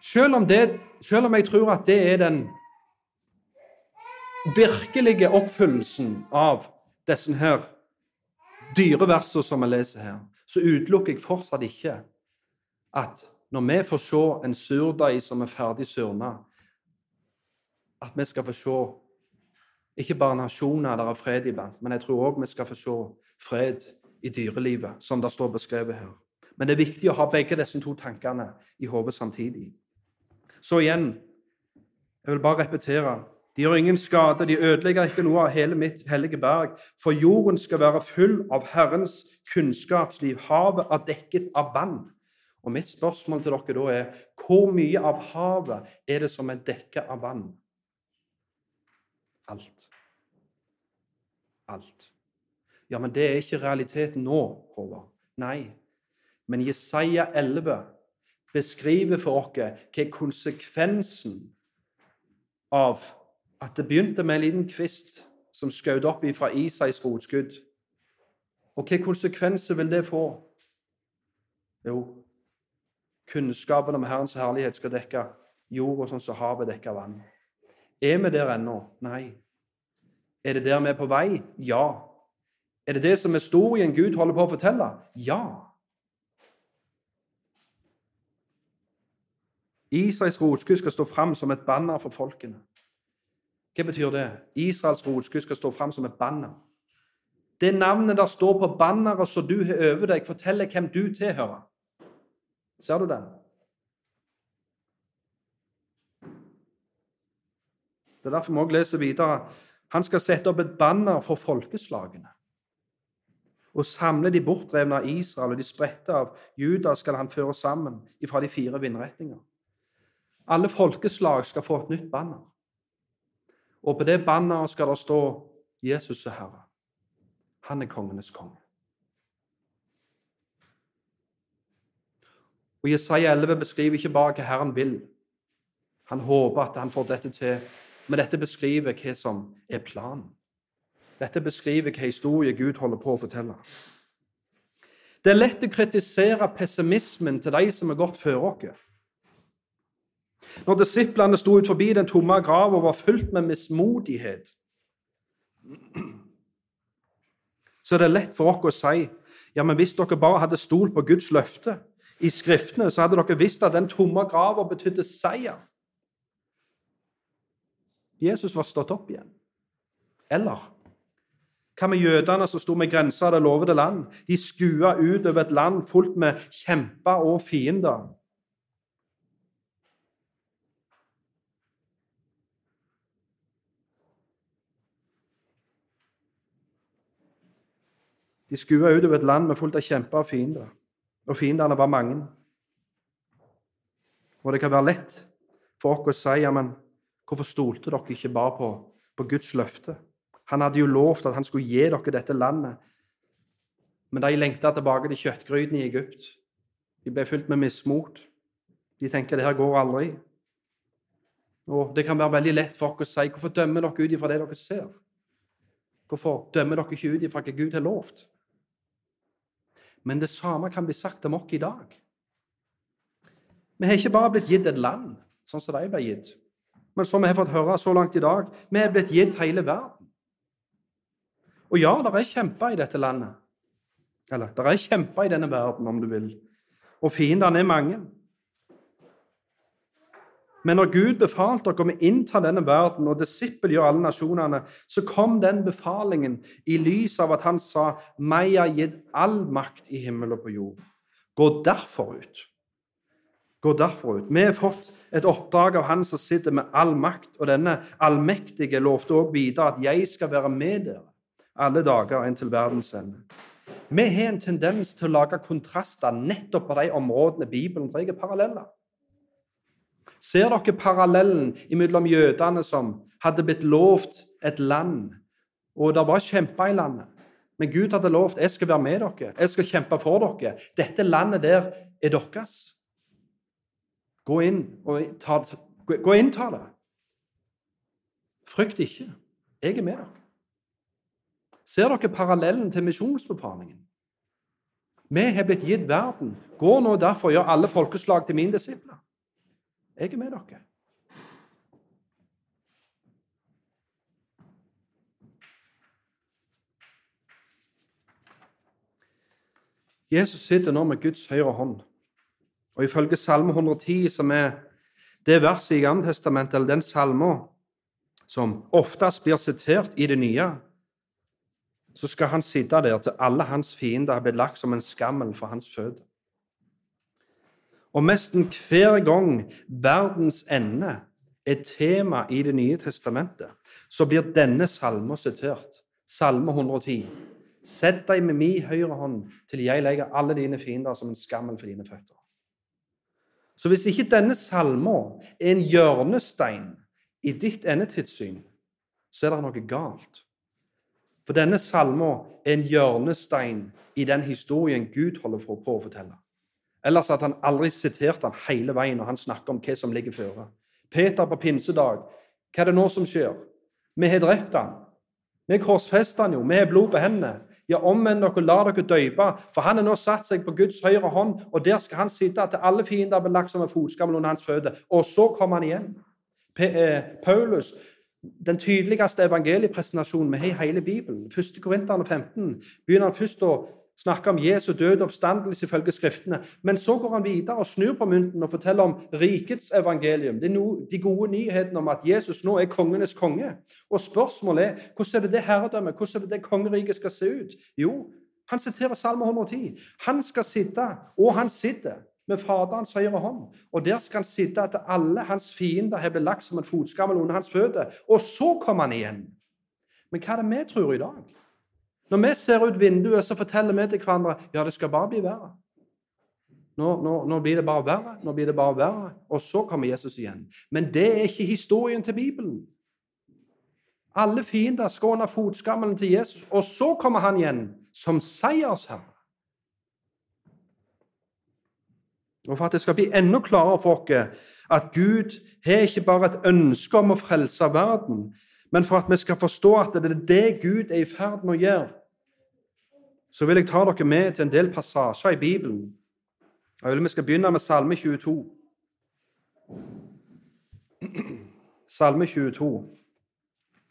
Selv om, det, selv om jeg tror at det er den virkelige oppfyllelsen av disse her dyre versene som vi leser her, så utelukker jeg fortsatt ikke at når vi får se en surdeig som er ferdig surna, at vi skal få se ikke bare nasjoner der er fred iblant, men jeg tror òg vi skal få se fred i dyrelivet, som det står beskrevet her. Men det er viktig å ha begge disse to tankene i hodet samtidig. Så igjen, jeg vil bare repetere de gjør ingen skade, de ødelegger ikke noe av hele mitt hellige berg. For jorden skal være full av Herrens kunnskapsliv. Havet er dekket av vann. Og mitt spørsmål til dere da er hvor mye av havet er det som er dekket av vann? Alt. Alt. Ja, men det er ikke realiteten nå, Håvard. Nei. Men Jesaja 11 beskriver for oss hva konsekvensen av at det begynte med en liten kvist som skjøt opp fra Isais rotskudd. Og hvilke konsekvenser vil det få? Jo, kunnskapen om Herrens herlighet skal dekke jorda sånn som havet dekker vann. Er vi der ennå? Nei. Er det der vi er på vei? Ja. Er det det som er historien Gud holder på å fortelle? Ja. Isais rotskudd skal stå fram som et banner for folkene. Hva betyr det? Israels rotskudd skal stå fram som et banner. Det navnet der står på banneret som du har over deg, forteller hvem du tilhører. Ser du den? Det er derfor vi òg leser videre. Han skal sette opp et banner for folkeslagene. Og samle de bortdrevne av Israel og de spredte av Juda skal han føre sammen fra de fire vindretninger. Alle folkeslag skal få et nytt banner. Og på det banneret skal det stå 'Jesus er Herre'. Han er kongenes konge. Og Jesaja 11 beskriver ikke bare hva Herren vil. Han håper at han får dette til, men dette beskriver hva som er planen. Dette beskriver hva historie Gud holder på å fortelle. Det er lett å kritisere pessimismen til de som har gått før oss. Når disiplene sto ut forbi den tomme grava og var fylt med mismodighet, så er det lett for oss å si ja, men hvis dere bare hadde stolt på Guds løfte i Skriftene, så hadde dere visst at den tomme grava betydde seier. Jesus var stått opp igjen. Eller hva med jødene som sto med grensa av det lovede land? De skua utover et land fullt med kjemper og fiender. De skua utover et land med fullt av kjemper og fiender, og fiendene var mange. Og det kan være lett for oss å si ja, men hvorfor stolte dere ikke bare på, på Guds løfte? Han hadde jo lovt at han skulle gi dere dette landet. Men de lengta tilbake til kjøttgrytene i Egypt. De ble fylt med mismot. De tenker det her går aldri. Og Det kan være veldig lett for oss å si hvorfor dømmer dere ut ifra det dere ser? Hvorfor dømmer dere ikke ut ifra hva Gud har lovt? Men det samme kan bli sagt om oss i dag. Vi har ikke bare blitt gitt et land, sånn som de ble gitt, men som vi har fått høre så langt i dag, vi er blitt gitt hele verden. Og ja, det er kjemper i dette landet. Eller det er kjemper i denne verden, om du vil. Og fiendene er mange. Men når Gud befalte dere om å innta denne verden og disippelgjøre alle nasjonene, så kom den befalingen i lys av at han sa, 'Meg er gitt all makt i himmel og på jord'. Gå derfor ut. Gå derfor ut. Vi har fått et oppdrag av Han som sitter med all makt, og denne allmektige lovte også videre at 'jeg skal være med dere alle dager inntil verdens ende'. Vi har en tendens til å lage kontraster nettopp på de områdene Bibelen trekker paralleller. Ser dere parallellen mellom jødene som hadde blitt lovt et land, og det var kjemper i landet? Men Gud hadde lovt jeg skal være med dere, jeg skal kjempe for dere. Dette landet der er deres. Gå inn og ta, gå inn, ta det. Frykt ikke. Jeg er med dere. Ser dere parallellen til misjonsbefalingen? Vi har blitt gitt verden. Gå nå derfor og gjør alle folkeslag til mine disipler. Jeg er med dere. Jesus sitter nå med Guds høyre hånd. Og ifølge Salme 110, som er det verset i Gamle testamentet, eller den salmen som oftest blir sitert i det nye, så skal han sitte der til alle hans fiender har blitt lagt som en skammel for hans føde. Og nesten hver gang verdens ende er tema i Det nye testamentet, så blir denne salmen sitert. Salme 110. Sett deg med min høyre hånd til jeg legger alle dine fiender som en skammel for dine føtter. Så hvis ikke denne salmen er en hjørnestein i ditt endetidssyn, så er det noe galt. For denne salmen er en hjørnestein i den historien Gud holder på å fortelle. Ellers at han aldri sitert han hele veien når han snakker om hva som ligger føre. Peter på pinsedag. Hva er det nå som skjer? Vi har drept han. Vi korsfester han jo. Vi har blod på hendene. Ja, omvend dere, la dere døype, for han har nå satt seg på Guds høyre hånd, og der skal han sitte til alle fiender blir lagt som en fotskammel under hans føtter. Og så kommer han igjen. Eh, Paulus, den tydeligste evangeliepresentasjonen vi har i hele Bibelen, 1. Korinterne 15, begynner han først å snakke om Jesu død oppstandelse ifølge Skriftene. Men så går han videre og snur på mynten og forteller om rikets evangelium. Det er no, de gode nyhetene om at Jesus nå er kongenes konge. Og spørsmålet er hvordan er det det herredømmet, hvordan er det det kongeriket skal se ut? Jo, han siterer Salme 110. Han skal sitte, og han sitter, med Faderens høyre hånd. Og der skal han sitte til alle hans fiender har blitt lagt som en fotskammel under hans føtter. Og så kommer han igjen. Men hva er det vi tror i dag? Når vi ser ut vinduet, så forteller vi til hverandre ja, det skal bare bli verre. Nå, nå, nå, blir det bare verre, nå blir det bare verre. Og så kommer Jesus igjen. Men det er ikke historien til Bibelen. Alle fiender skåner fotskammelen til Jesus, og så kommer han igjen som seiersherre. Og For at det skal bli enda klarere for oss at Gud har ikke bare et ønske om å frelse verden, men for at vi skal forstå at det er det Gud er i ferd med å gjøre, så vil jeg ta dere med til en del passasjer i Bibelen. Jeg vil Vi skal begynne med Salme 22. Salme 22.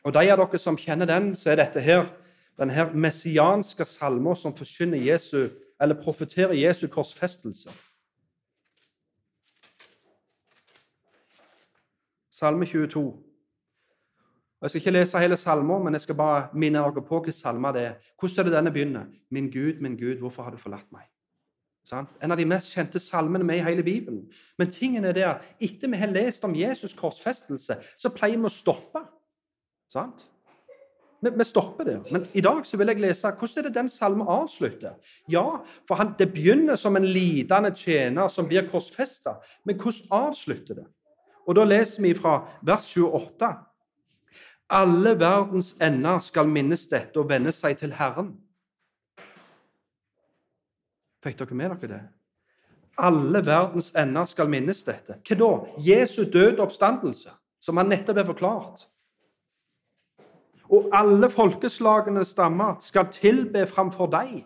Og De av dere som kjenner den, så er dette her den her messianske salmen som forkynner Jesu, eller profeterer Jesu korsfestelse. Salme 22. Jeg skal ikke lese hele salmen, men jeg skal bare minne dere på hvilken salme det er. Hvordan er det denne begynner? Min Gud, min Gud, hvorfor har du forlatt meg? Sånn? En av de mest kjente salmene med i hele Bibelen. Men tingen er det at etter vi har lest om Jesus' korsfestelse, så pleier vi å stoppe. Sant? Vi, stopper der. Men i dag så vil jeg lese hvordan er det den salmen avslutter. Ja, for han, det begynner som en lidende tjener som blir korsfesta. Men hvordan avslutter det? Og Da leser vi fra vers 28. Alle verdens ender skal minnes dette og venne seg til Herren. Fikk dere med dere det? Alle verdens ender skal minnes dette. Hva da? Jesu døde oppstandelse, som han nettopp er forklart. Og alle folkeslagene stammer skal tilbe framfor deg.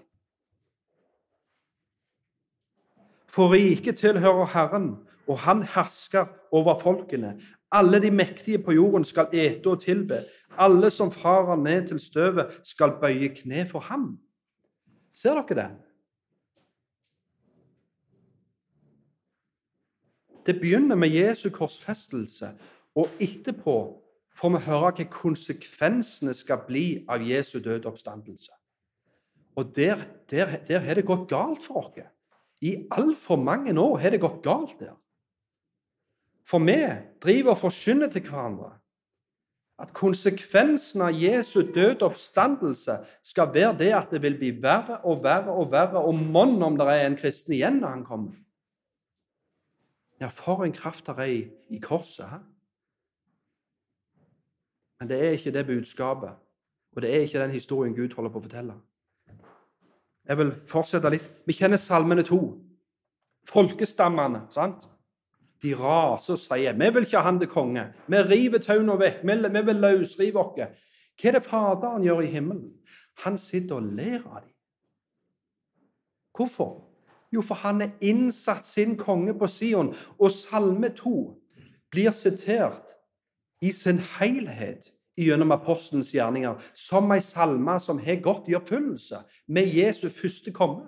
For riket tilhører Herren, og han hersker over folkene. Alle de mektige på jorden skal ete og tilbe. Alle som farer ned til støvet, skal bøye kne for ham. Ser dere det? Det begynner med Jesu korsfestelse, og etterpå får vi høre hva konsekvensene skal bli av Jesu døde oppstandelse. Og der, der, der har det gått galt for oss. I altfor mange år har det gått galt der. For vi driver og forkynner til hverandre at konsekvensen av Jesu døde oppstandelse skal være det at det vil bli verre og verre og verre, og monn om det er en kristen igjen når han kommer. Ja, for en kraft det er i korset. He? Men det er ikke det budskapet, og det er ikke den historien Gud holder på å fortelle. Jeg vil fortsette litt. Vi kjenner salmene to. Folkestammene. sant? De raser og sier 'Vi vil ikke ha han til konge'. Vi river tauna vekk. Vi, vi vil løsrive oss. Hva er det Faderen gjør i himmelen? Han sitter og ler av dem. Hvorfor? Jo, for han har innsatt sin konge på Sion. Og Salme 2 blir sitert i sin helhet gjennom apostelens gjerninger, som ei salme som har gått i oppfyllelse med Jesu første komme.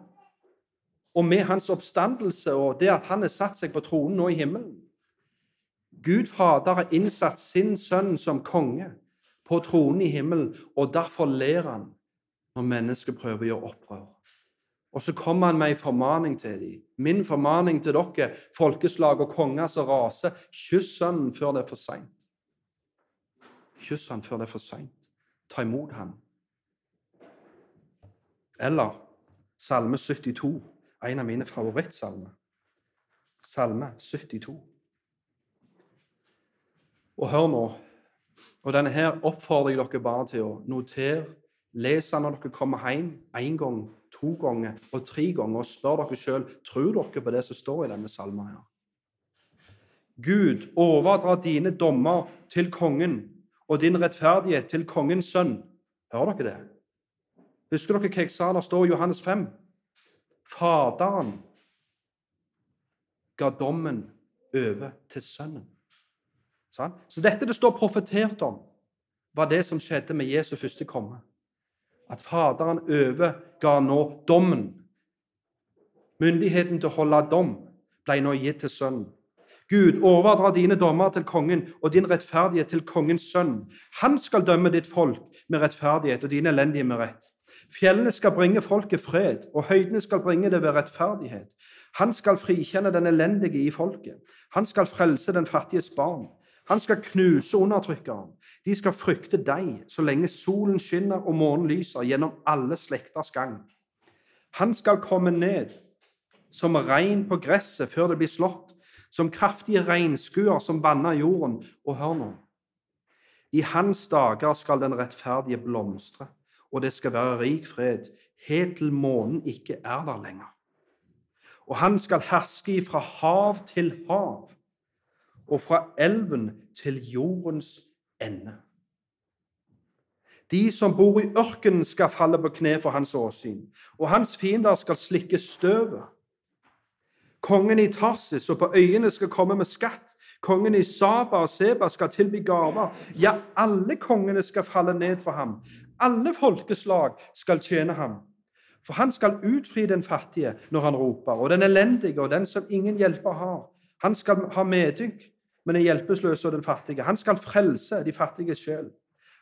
Og med hans oppstandelse og det at han har satt seg på tronen nå i himmelen. Gud Fader har innsatt sin sønn som konge på tronen i himmelen, og derfor ler han når mennesker prøver å gjøre opprør. Og så kommer han med en formaning til dem. Min formaning til dere, folkeslag og konger som raser, kyss Sønnen før det er for seint. Kyss han før det er for seint. Ta imot han. Eller Salme 72, en av mine favorittsalmer. Salme 72. Og hør nå, og denne her oppfordrer jeg dere bare til å notere. Les den når dere kommer hjem én gang, to ganger og tre ganger, og spør dere sjøl tror dere på det som står i denne salmen. her. Gud overdra dine dommer til kongen og din rettferdighet til kongens sønn. Hører dere det? Husker dere hva jeg sa der står i Johannes 5? Faderen ga dommen over til sønnen. Så dette det står profetert om, var det som skjedde med Jesu første komme. At Faderen overga nå dommen. Myndigheten til å holde dom ble nå gitt til Sønnen. Gud, overdra dine dommer til kongen og din rettferdighet til kongens sønn. Han skal dømme ditt folk med rettferdighet og dine elendige med rett. Fjellene skal bringe folket fred, og høydene skal bringe det ved rettferdighet. Han skal frikjenne den elendige i folket. Han skal frelse den fattiges barn. Han skal knuse undertrykkeren. De skal frykte deg så lenge solen skinner og månen lyser gjennom alle slekters gang. Han skal komme ned som regn på gresset før det blir slått, som kraftige regnskuer som vanner jorden. Og hør nå I hans dager skal den rettferdige blomstre, og det skal være rik fred, helt til månen ikke er der lenger. Og han skal herske fra hav til hav og fra elven til jordens ende. De som bor i ørkenen, skal falle på kne for hans åsyn, og hans fiender skal slikke støvet. Kongen i Tarsis og på øyene skal komme med skatt. Kongen i Saba og Seba skal tilby gaver. Ja, alle kongene skal falle ned for ham. Alle folkeslag skal tjene ham. For han skal utfri den fattige når han roper, og den elendige og den som ingen hjelper har. Han skal ha medynk med den hjelpeløse og den fattige. Han skal frelse de fattiges sjel.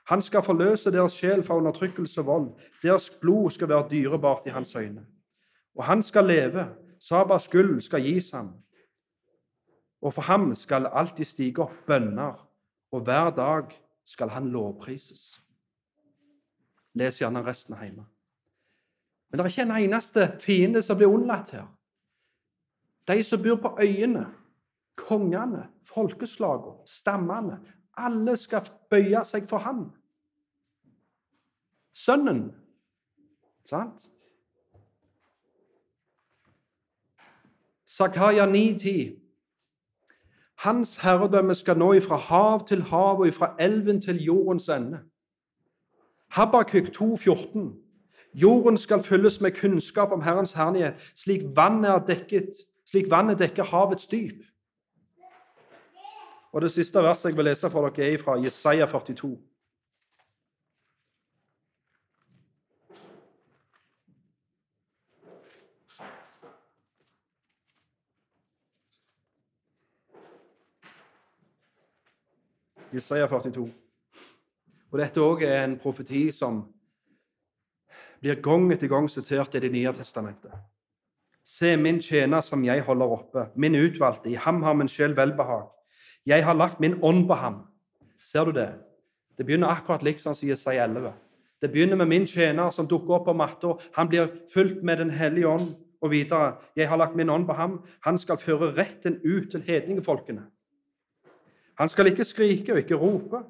Han skal forløse deres sjel fra undertrykkelse og vold. Deres blod skal være dyrebart i hans øyne. Og han skal leve. Sabas gull skal gis ham. Og for ham skal alltid stige opp bønner, og hver dag skal han lovprises. Les gjerne resten hjemme. Men det er ikke en eneste fiende som blir unnlatt her. De som bor på øyene, kongene, folkeslagene, stammene Alle skal bøye seg for han. Sønnen. Sant? Zakaria 9,10. Hans herredømme skal nå ifra hav til hav og ifra elven til jordens ende. Habakuk 2,14. Jorden skal fylles med kunnskap om Herrens herlighet, slik vannet, dekket, slik vannet dekker havets dyp. Og Det siste verset jeg vil lese for dere, er fra Jesaja 42. Jesaja 42. Og Dette òg er en profeti som blir gang etter gang sitert i Det nye testamentet. Se min tjener som jeg holder oppe, min utvalgte, i ham har min sjel velbehag. Jeg har lagt min ånd på ham. Ser du det? Det begynner akkurat liksom som Jesaja 11. Det begynner med min tjener som dukker opp på matta. Han blir fulgt med Den hellige ånd. Og videre. Jeg har lagt min ånd på ham. Han skal føre retten ut til hedningefolkene. Han skal ikke skrike og ikke rope.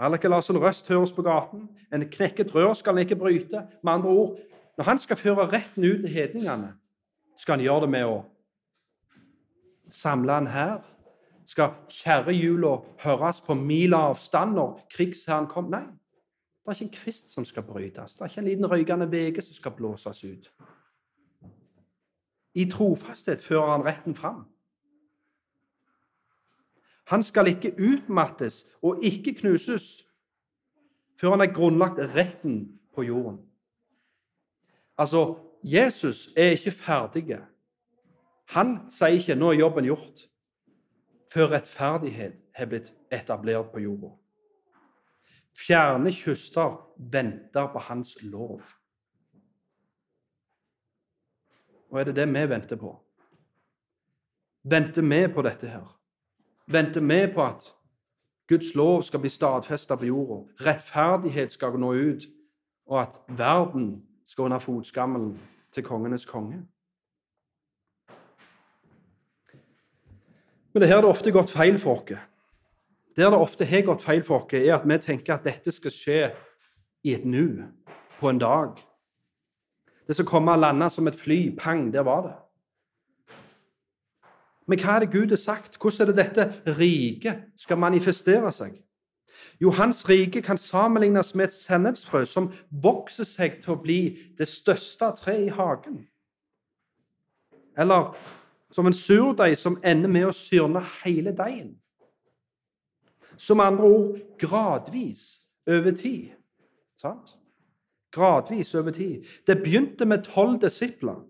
Heller ikke la sin røst høres på gaten. En knekket rør skal han ikke bryte. Med andre ord, når han skal føre retten ut til hedningene, skal han gjøre det med å samle han her skal kjerrehjula høres på mil avstand når krigsherren kom. Nei, det er ikke en kvist som skal brytes. Det er ikke en liten røykende vege som skal blåses ut. I trofasthet fører han retten fram. Han skal ikke utmattes og ikke knuses før han har grunnlagt retten på jorden. Altså, Jesus er ikke ferdig. Han sier ikke 'nå er jobben gjort', før rettferdighet har blitt etablert på jorda. Fjerne kyster venter på hans lov. Og er det det vi venter på? Venter vi på dette her? Venter vi på at Guds lov skal bli stadfesta på jorda, rettferdighet skal nå ut, og at verden skal under fotskammelen til kongenes konge? Men det her det ofte gått feil for oss. Der det ofte har gått feil for oss, er at vi tenker at dette skal skje i et nu, på en dag. Det skal komme og lande som et fly. Pang, der var det. Men hva er det Gud har sagt? Hvordan er det dette riket skal manifestere seg? Jo, hans rike kan sammenlignes med et sennepsfrø som vokser seg til å bli det største treet i hagen. Eller som en surdeig som ender med å syrne hele deigen. Som andre ord gradvis over tid. Sant? Gradvis over tid. Det begynte med tolv disipler.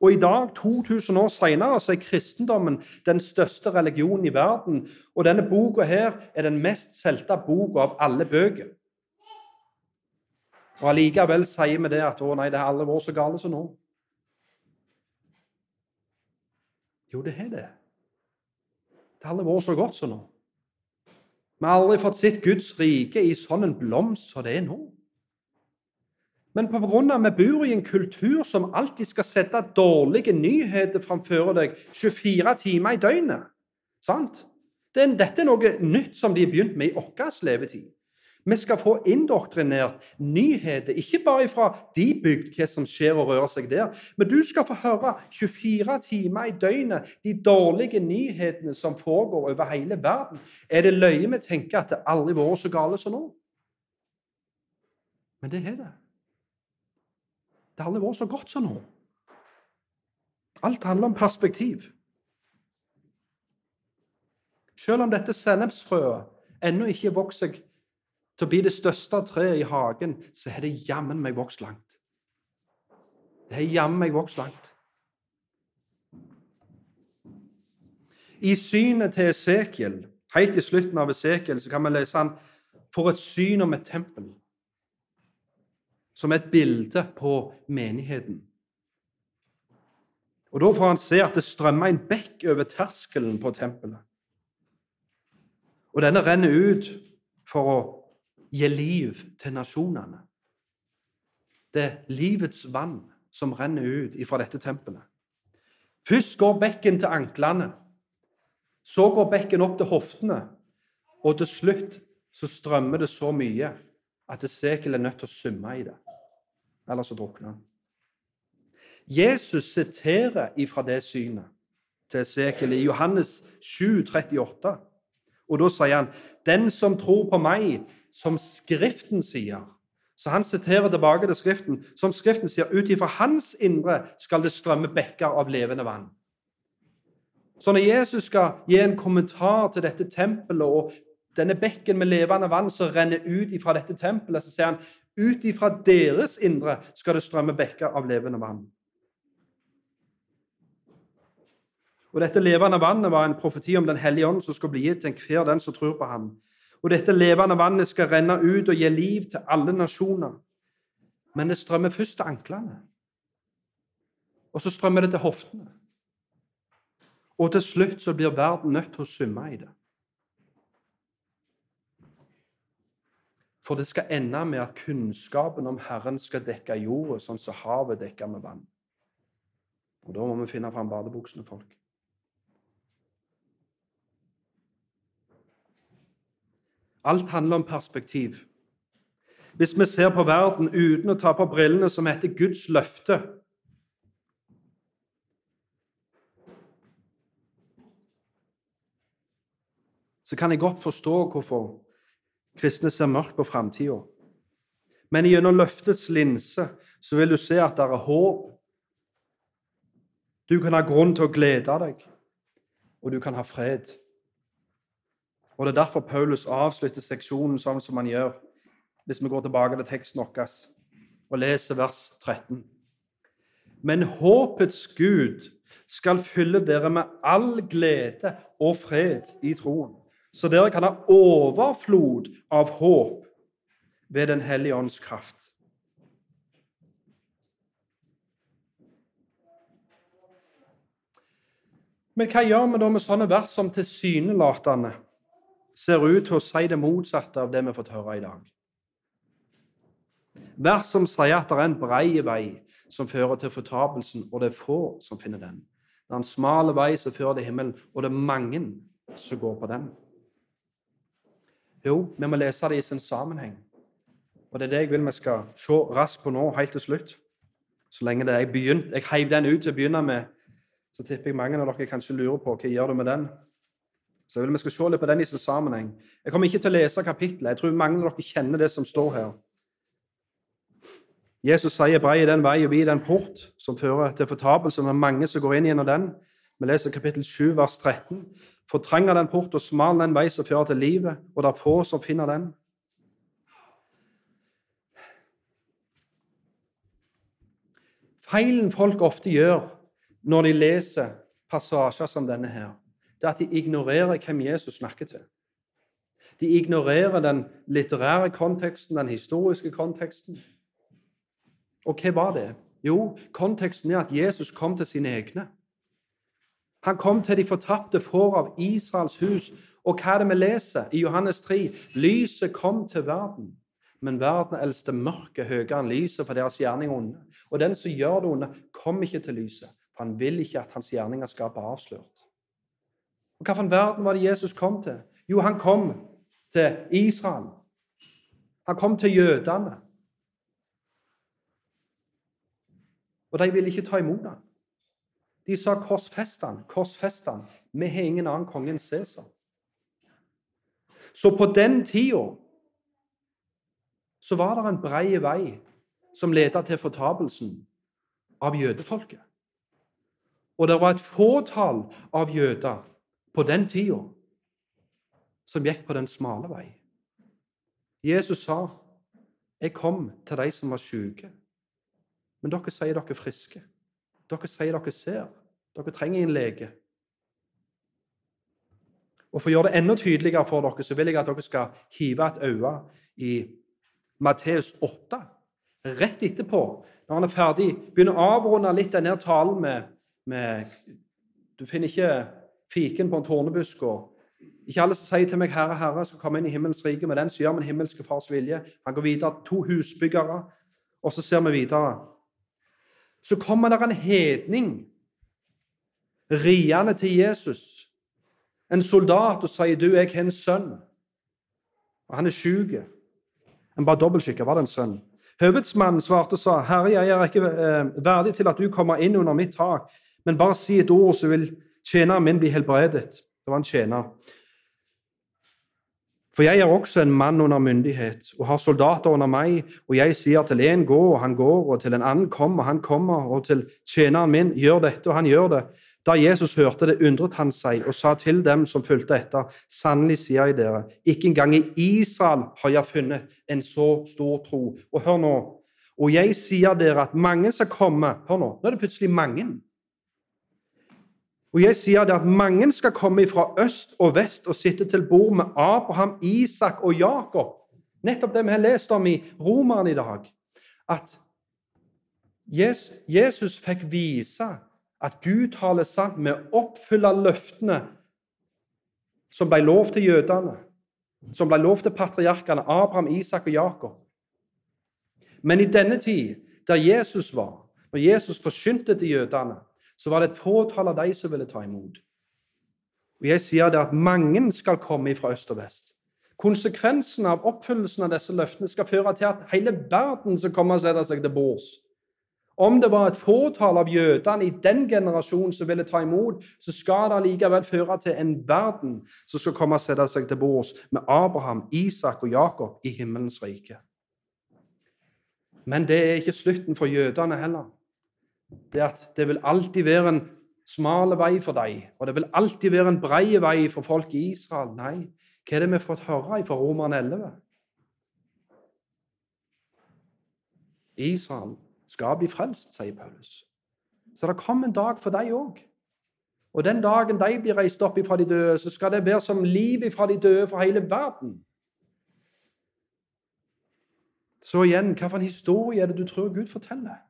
Og i dag, 2000 år senere, så er kristendommen den største religionen i verden. Og denne boka her er den mest solgte boka av alle bøker. Og allikevel sier vi det at å nei, det har aldri vært så galt som nå. Jo, det har det. Det har aldri vært så godt som nå. Vi har aldri fått sett Guds rike i sånn en blomst som det er nå. Men pga. vi bor i en kultur som alltid skal sette dårlige nyheter framfor deg 24 timer i døgnet sant? Dette er noe nytt som de har begynt med i vår levetid. Vi skal få indoktrinert nyheter, ikke bare fra de bygd, hva som skjer og rører seg der, men du skal få høre 24 timer i døgnet de dårlige nyhetene som foregår over hele verden. Er det løye vi tenker at det aldri har vært så gale som nå? Men det er det. Det har aldri vært så godt som nå. Alt handler om perspektiv. Selv om dette sennepsfrøet ennå ikke vokser seg til å bli det største treet i hagen, så har det jammen meg vokst langt. Det har jammen meg vokst langt. I synet til Esekiel, helt i slutten av Esekiel, så kan vi lese han for et syn om et tempel som et bilde på menigheten. Og Da får han se at det strømmer en bekk over terskelen på tempelet. Og denne renner ut for å gi liv til nasjonene. Det er livets vann som renner ut fra dette tempelet. Først går bekken til anklene. Så går bekken opp til hoftene. Og til slutt så strømmer det så mye at Esekiel er nødt til å summe i det eller så drukner han. Jesus siterer ifra det synet til Esekiel i Johannes 7, 38. Og da sier han 'Den som tror på meg, som Skriften sier' Så han siterer tilbake til Skriften. Som Skriften sier, ut ifra hans indre skal det strømme bekker av levende vann. Så når Jesus skal gi en kommentar til dette tempelet og denne bekken med levende vann som renner ut ifra dette tempelet, så sier han ut ifra deres indre skal det strømme bekker av levende vann. Og Dette levende vannet var en profeti om Den hellige ånd som skulle bli gitt til enhver den som tror på ham. Og dette levende vannet skal renne ut og gi liv til alle nasjoner. Men det strømmer først til anklene. Og så strømmer det til hoftene. Og til slutt så blir verden nødt til å summe i det. For det skal ende med at kunnskapen om Herren skal dekke jorda, sånn som havet dekker med vann. Og Da må vi finne fram badebuksene, folk. Alt handler om perspektiv. Hvis vi ser på verden uten å ta på brillene som heter Guds løfte Så kan jeg godt forstå hvorfor Kristne ser mørkt på framtida. Men gjennom løftets linse så vil du se at det er håp. Du kan ha grunn til å glede deg, og du kan ha fred. Og Det er derfor Paulus avslutter seksjonen sånn som han gjør, hvis vi går tilbake til teksten vår og leser vers 13. Men håpets Gud skal fylle dere med all glede og fred i troen, så dere kan ha overflod av håp ved Den hellige ånds kraft. Men hva gjør vi da med sånne vers som tilsynelatende ser ut til å si det motsatte av det vi har fått høre i dag? Vers som sier at det er en brei vei som fører til fortapelsen, og det er få som finner den. Det er en smal vei som fører til himmelen, og det er mange som går på den. Jo, vi må lese det i sin sammenheng. Og det er det jeg vil vi skal se raskt på nå, helt til slutt. Så lenge det er jeg begynt. Jeg heiv den ut til å begynne med så tipper jeg mange av dere kanskje lurer på hva gjør du med den. Så jeg vil vi skal se litt på den i sin sammenheng. Jeg kommer ikke til å lese kapittelet. Jeg tror mange av dere kjenner det som står her. Jesus sier 'brei den vei og vid den port', som fører til fortapelse. Er mange som går inn gjennom den. Vi leser kapittel 7, vers 13. For trang den port og smal den vei som fører til livet, og det er få som finner den. Feilen folk ofte gjør når de leser passasjer som denne her, det er at de ignorerer hvem Jesus snakker til. De ignorerer den litterære konteksten, den historiske konteksten. Og hva var det? Jo, konteksten er at Jesus kom til sine egne. Han kom til de fortapte får av Israels hus. Og hva er det vi leser i Johannes 3? Lyset kom til verden, men verden eldste mørket høyere enn lyset, for deres gjerning onde. Og den som gjør det onde, kom ikke til lyset, for han vil ikke at hans gjerninger skal bli avslørt. Og Hvilken verden var det Jesus kom til? Jo, han kom til Israel. Han kom til jødene. Og de ville ikke ta imot ham. De sa 'korsfest han, korsfest han'. Vi har ingen annen konge enn Cæsar. Så på den tida så var det en brei vei som ledet til fortapelsen av jødefolket. Og det var et fåtall av jøder på den tida som gikk på den smale vei. Jesus sa, 'Jeg kom til de som var syke.' Men dere sier dere er friske. Dere sier dere ser. Dere trenger en lege. Og For å gjøre det enda tydeligere for dere, så vil jeg at dere skal hive et øye i Matteus 8. Rett etterpå, når han er ferdig, begynner å avrunde litt denne talen med med Du finner ikke fiken på en tornebusk. og Ikke alle som sier til meg 'Herre, Herre', skal komme inn i himmelens rike, men den som gjør min himmelske fars vilje. Han går videre. To husbyggere. Og så ser vi videre. Så kommer det en hedning riende til Jesus. En soldat og sier, 'Du, jeg har en sønn.' Og han er sjuk. En bare dobbeltskikka. Var det en sønn? Høvedsmannen svarte og sa, 'Herre, jeg er ikke eh, verdig til at du kommer inn under mitt tak.' Men bare si et ord, så vil tjeneren min bli helbredet. Det var en tjener. For jeg er også en mann under myndighet og har soldater under meg, og jeg sier til en gå, og han går, og til en annen kom, og han kommer, og til tjeneren min gjør dette, og han gjør det. Da Jesus hørte det, undret han seg og sa til dem som fulgte etter, sannelig sier jeg dere, ikke engang i Israel har jeg funnet en så stor tro. Og hør nå, og jeg sier dere at mange skal komme Hør nå, nå er det plutselig mange og jeg sier det at mange skal komme fra øst og vest og sitte til bord med Abraham, Isak og Jakob. Nettopp det vi har lest om i Romeren i dag. At Jesus fikk vise at Gud taler sant med å oppfylle løftene som ble lov til jødene, som ble lov til patriarkene Abraham, Isak og Jakob. Men i denne tid, der Jesus var, når Jesus forsynte til jødene, så var det et fåtall av de som ville ta imot. Og Jeg sier det at mange skal komme fra øst og vest. Konsekvensen av oppfyllelsen av disse løftene skal føre til at hele verden skal komme og sette seg til bords. Om det var et fåtall av jødene i den generasjonen som ville ta imot, så skal det likevel føre til en verden som skal komme og sette seg til bords med Abraham, Isak og Jakob i himmelens rike. Men det er ikke slutten for jødene heller det at det vil alltid være en smal vei for deg, og det vil alltid være en brei vei for folk i Israel. Nei, Hva er det vi har fått høre fra Roman 11? Israel skal bli frelst, sier Paulus. Så det kommer en dag for dem òg. Og den dagen de blir reist opp ifra de døde, så skal det være som liv ifra de døde for hele verden. Så igjen, hvilken historie er det du tror Gud forteller?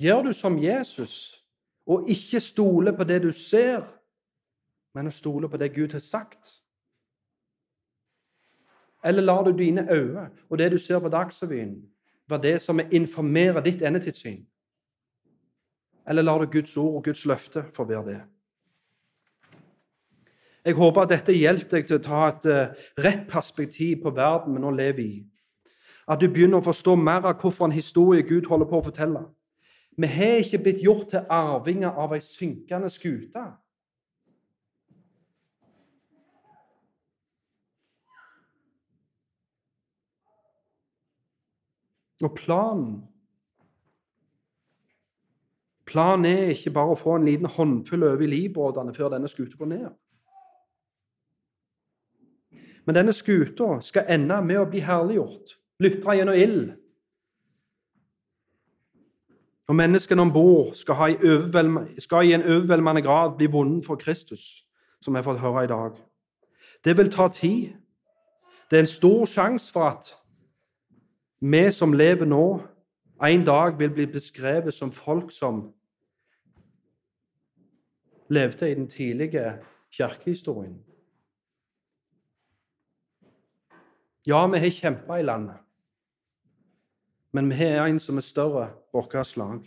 Gjør du som Jesus og ikke stoler på det du ser, men å stole på det Gud har sagt? Eller lar du dine øyne og det du ser på Dagsrevyen, være det som informerer ditt endetidssyn? Eller lar du Guds ord og Guds løfte få være det? Jeg håper at dette hjelper deg til å ta et uh, rett perspektiv på verden vi nå lever i. At du begynner å forstå mer av hvorfor en historie Gud holder på å fortelle. Vi har ikke blitt gjort til arvinger av ei synkende skute. Og planen Planen er ikke bare å få en liten håndfull over i livbåtene før denne skuta går ned. Men denne skuta skal ende med å bli herliggjort, lytre gjennom ild. Og menneskene om bord skal, skal, i en overveldende grad bli vunnet for Kristus, som vi har fått høre i dag. Det vil ta tid. Det er en stor sjanse for at vi som lever nå, en dag vil bli beskrevet som folk som levde i den tidlige kirkehistorien. Ja, vi har kjempa i landet, men vi har en som er større vårt slag.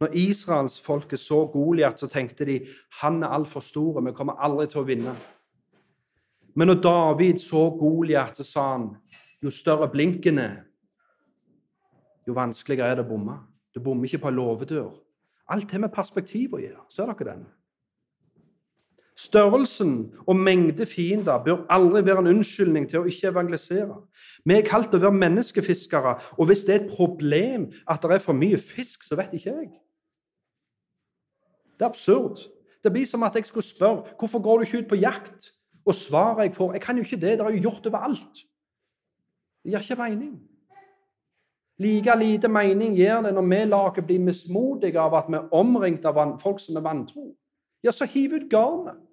Når israelsfolket så Goliat, så tenkte de han er altfor stor, vi kommer aldri til å vinne. Men når David så Goliat, så sa han jo større blinken er, jo vanskeligere er det å bomme. Du bommer ikke på en låvedør. Alt det med perspektiv å gjøre. Ser dere den? Størrelsen og mengde fiender bør aldri være en unnskyldning til å ikke evangelisere. Vi er kalt å være menneskefiskere, og hvis det er et problem at det er for mye fisk, så vet ikke jeg. Det er absurd. Det blir som at jeg skulle spørre hvorfor går du ikke ut på jakt? Og svaret jeg får, jeg kan jo ikke det, det er jo gjort overalt. Det gir ikke mening. Like lite mening gir det når vi lager blir mismodige av at vi er omringt av folk som er vantro. Ja, så hiv ut garnet.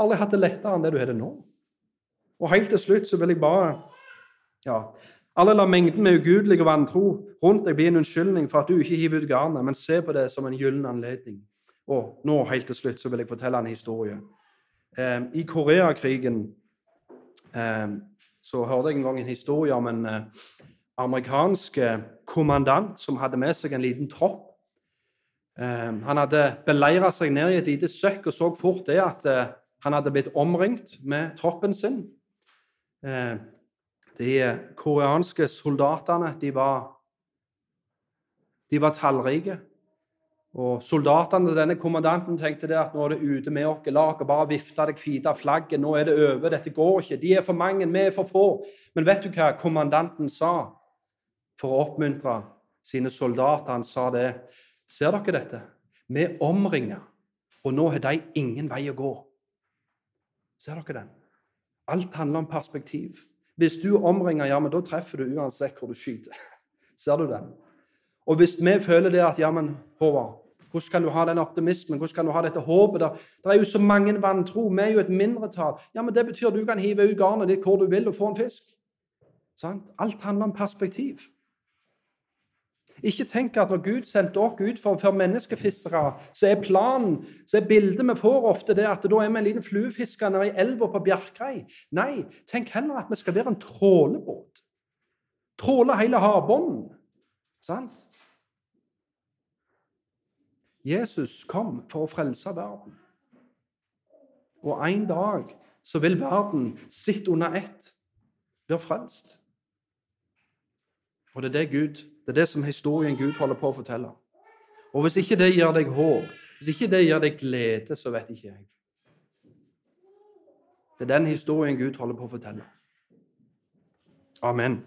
Aldri hatt det lettere enn det du har det nå. Og helt til slutt så vil jeg bare ja, Alle lar mengden med ugudelig og vantro rundt deg bli en unnskyldning for at du ikke hiver ut garnet, men se på det som en gyllen anledning. Og nå, helt til slutt, så vil jeg fortelle en historie. Eh, I Koreakrigen eh, så hørte jeg en gang en historie om en eh, amerikansk kommandant som hadde med seg en liten tropp. Eh, han hadde beleira seg ned i et lite søkk og så fort det at eh, han hadde blitt omringt med troppen sin. Eh, de koreanske soldatene de var, de var tallrike. Og Soldatene til denne kommandanten tenkte det at nå er det ute med oss. La oss bare vifte det hvite flagget. Nå er det over. Dette går ikke. De er for mange, vi er for få. Men vet du hva kommandanten sa for å oppmuntre sine soldater? Han sa det. Ser dere dette? Vi er omringa, og nå har de ingen vei å gå. Ser dere den? Alt handler om perspektiv. Hvis du omringer, ja, men da treffer du uansett hvor du skyter. <laughs> Ser du den? Og hvis vi føler det at ja, men Håvard, hvordan kan du ha den optimismen? Hvordan kan du ha dette håpet? Der? Det er jo så mange vantro. Vi er jo et mindretall. Ja, men Det betyr at du kan hive ut garnet ditt hvor du vil og få en fisk. Sant? Alt handler om perspektiv. Ikke tenk at når Gud sendte dere ut for å føre menneskefiskere, så er planen, så er bildet vi får ofte det at da er vi en liten fluefisker nede i elva på Bjerkreim. Nei, tenk heller at vi skal være en trålebåt. Tråle hele havbunnen. Sant? Jesus kom for å frelse verden. Og en dag så vil verden, sitt under ett, være frelst. Og det er det Gud det er det som historien Gud holder på å fortelle. Og hvis ikke det gir deg håp, hvis ikke det gir deg glede, så vet ikke jeg. Det er den historien Gud holder på å fortelle. Amen.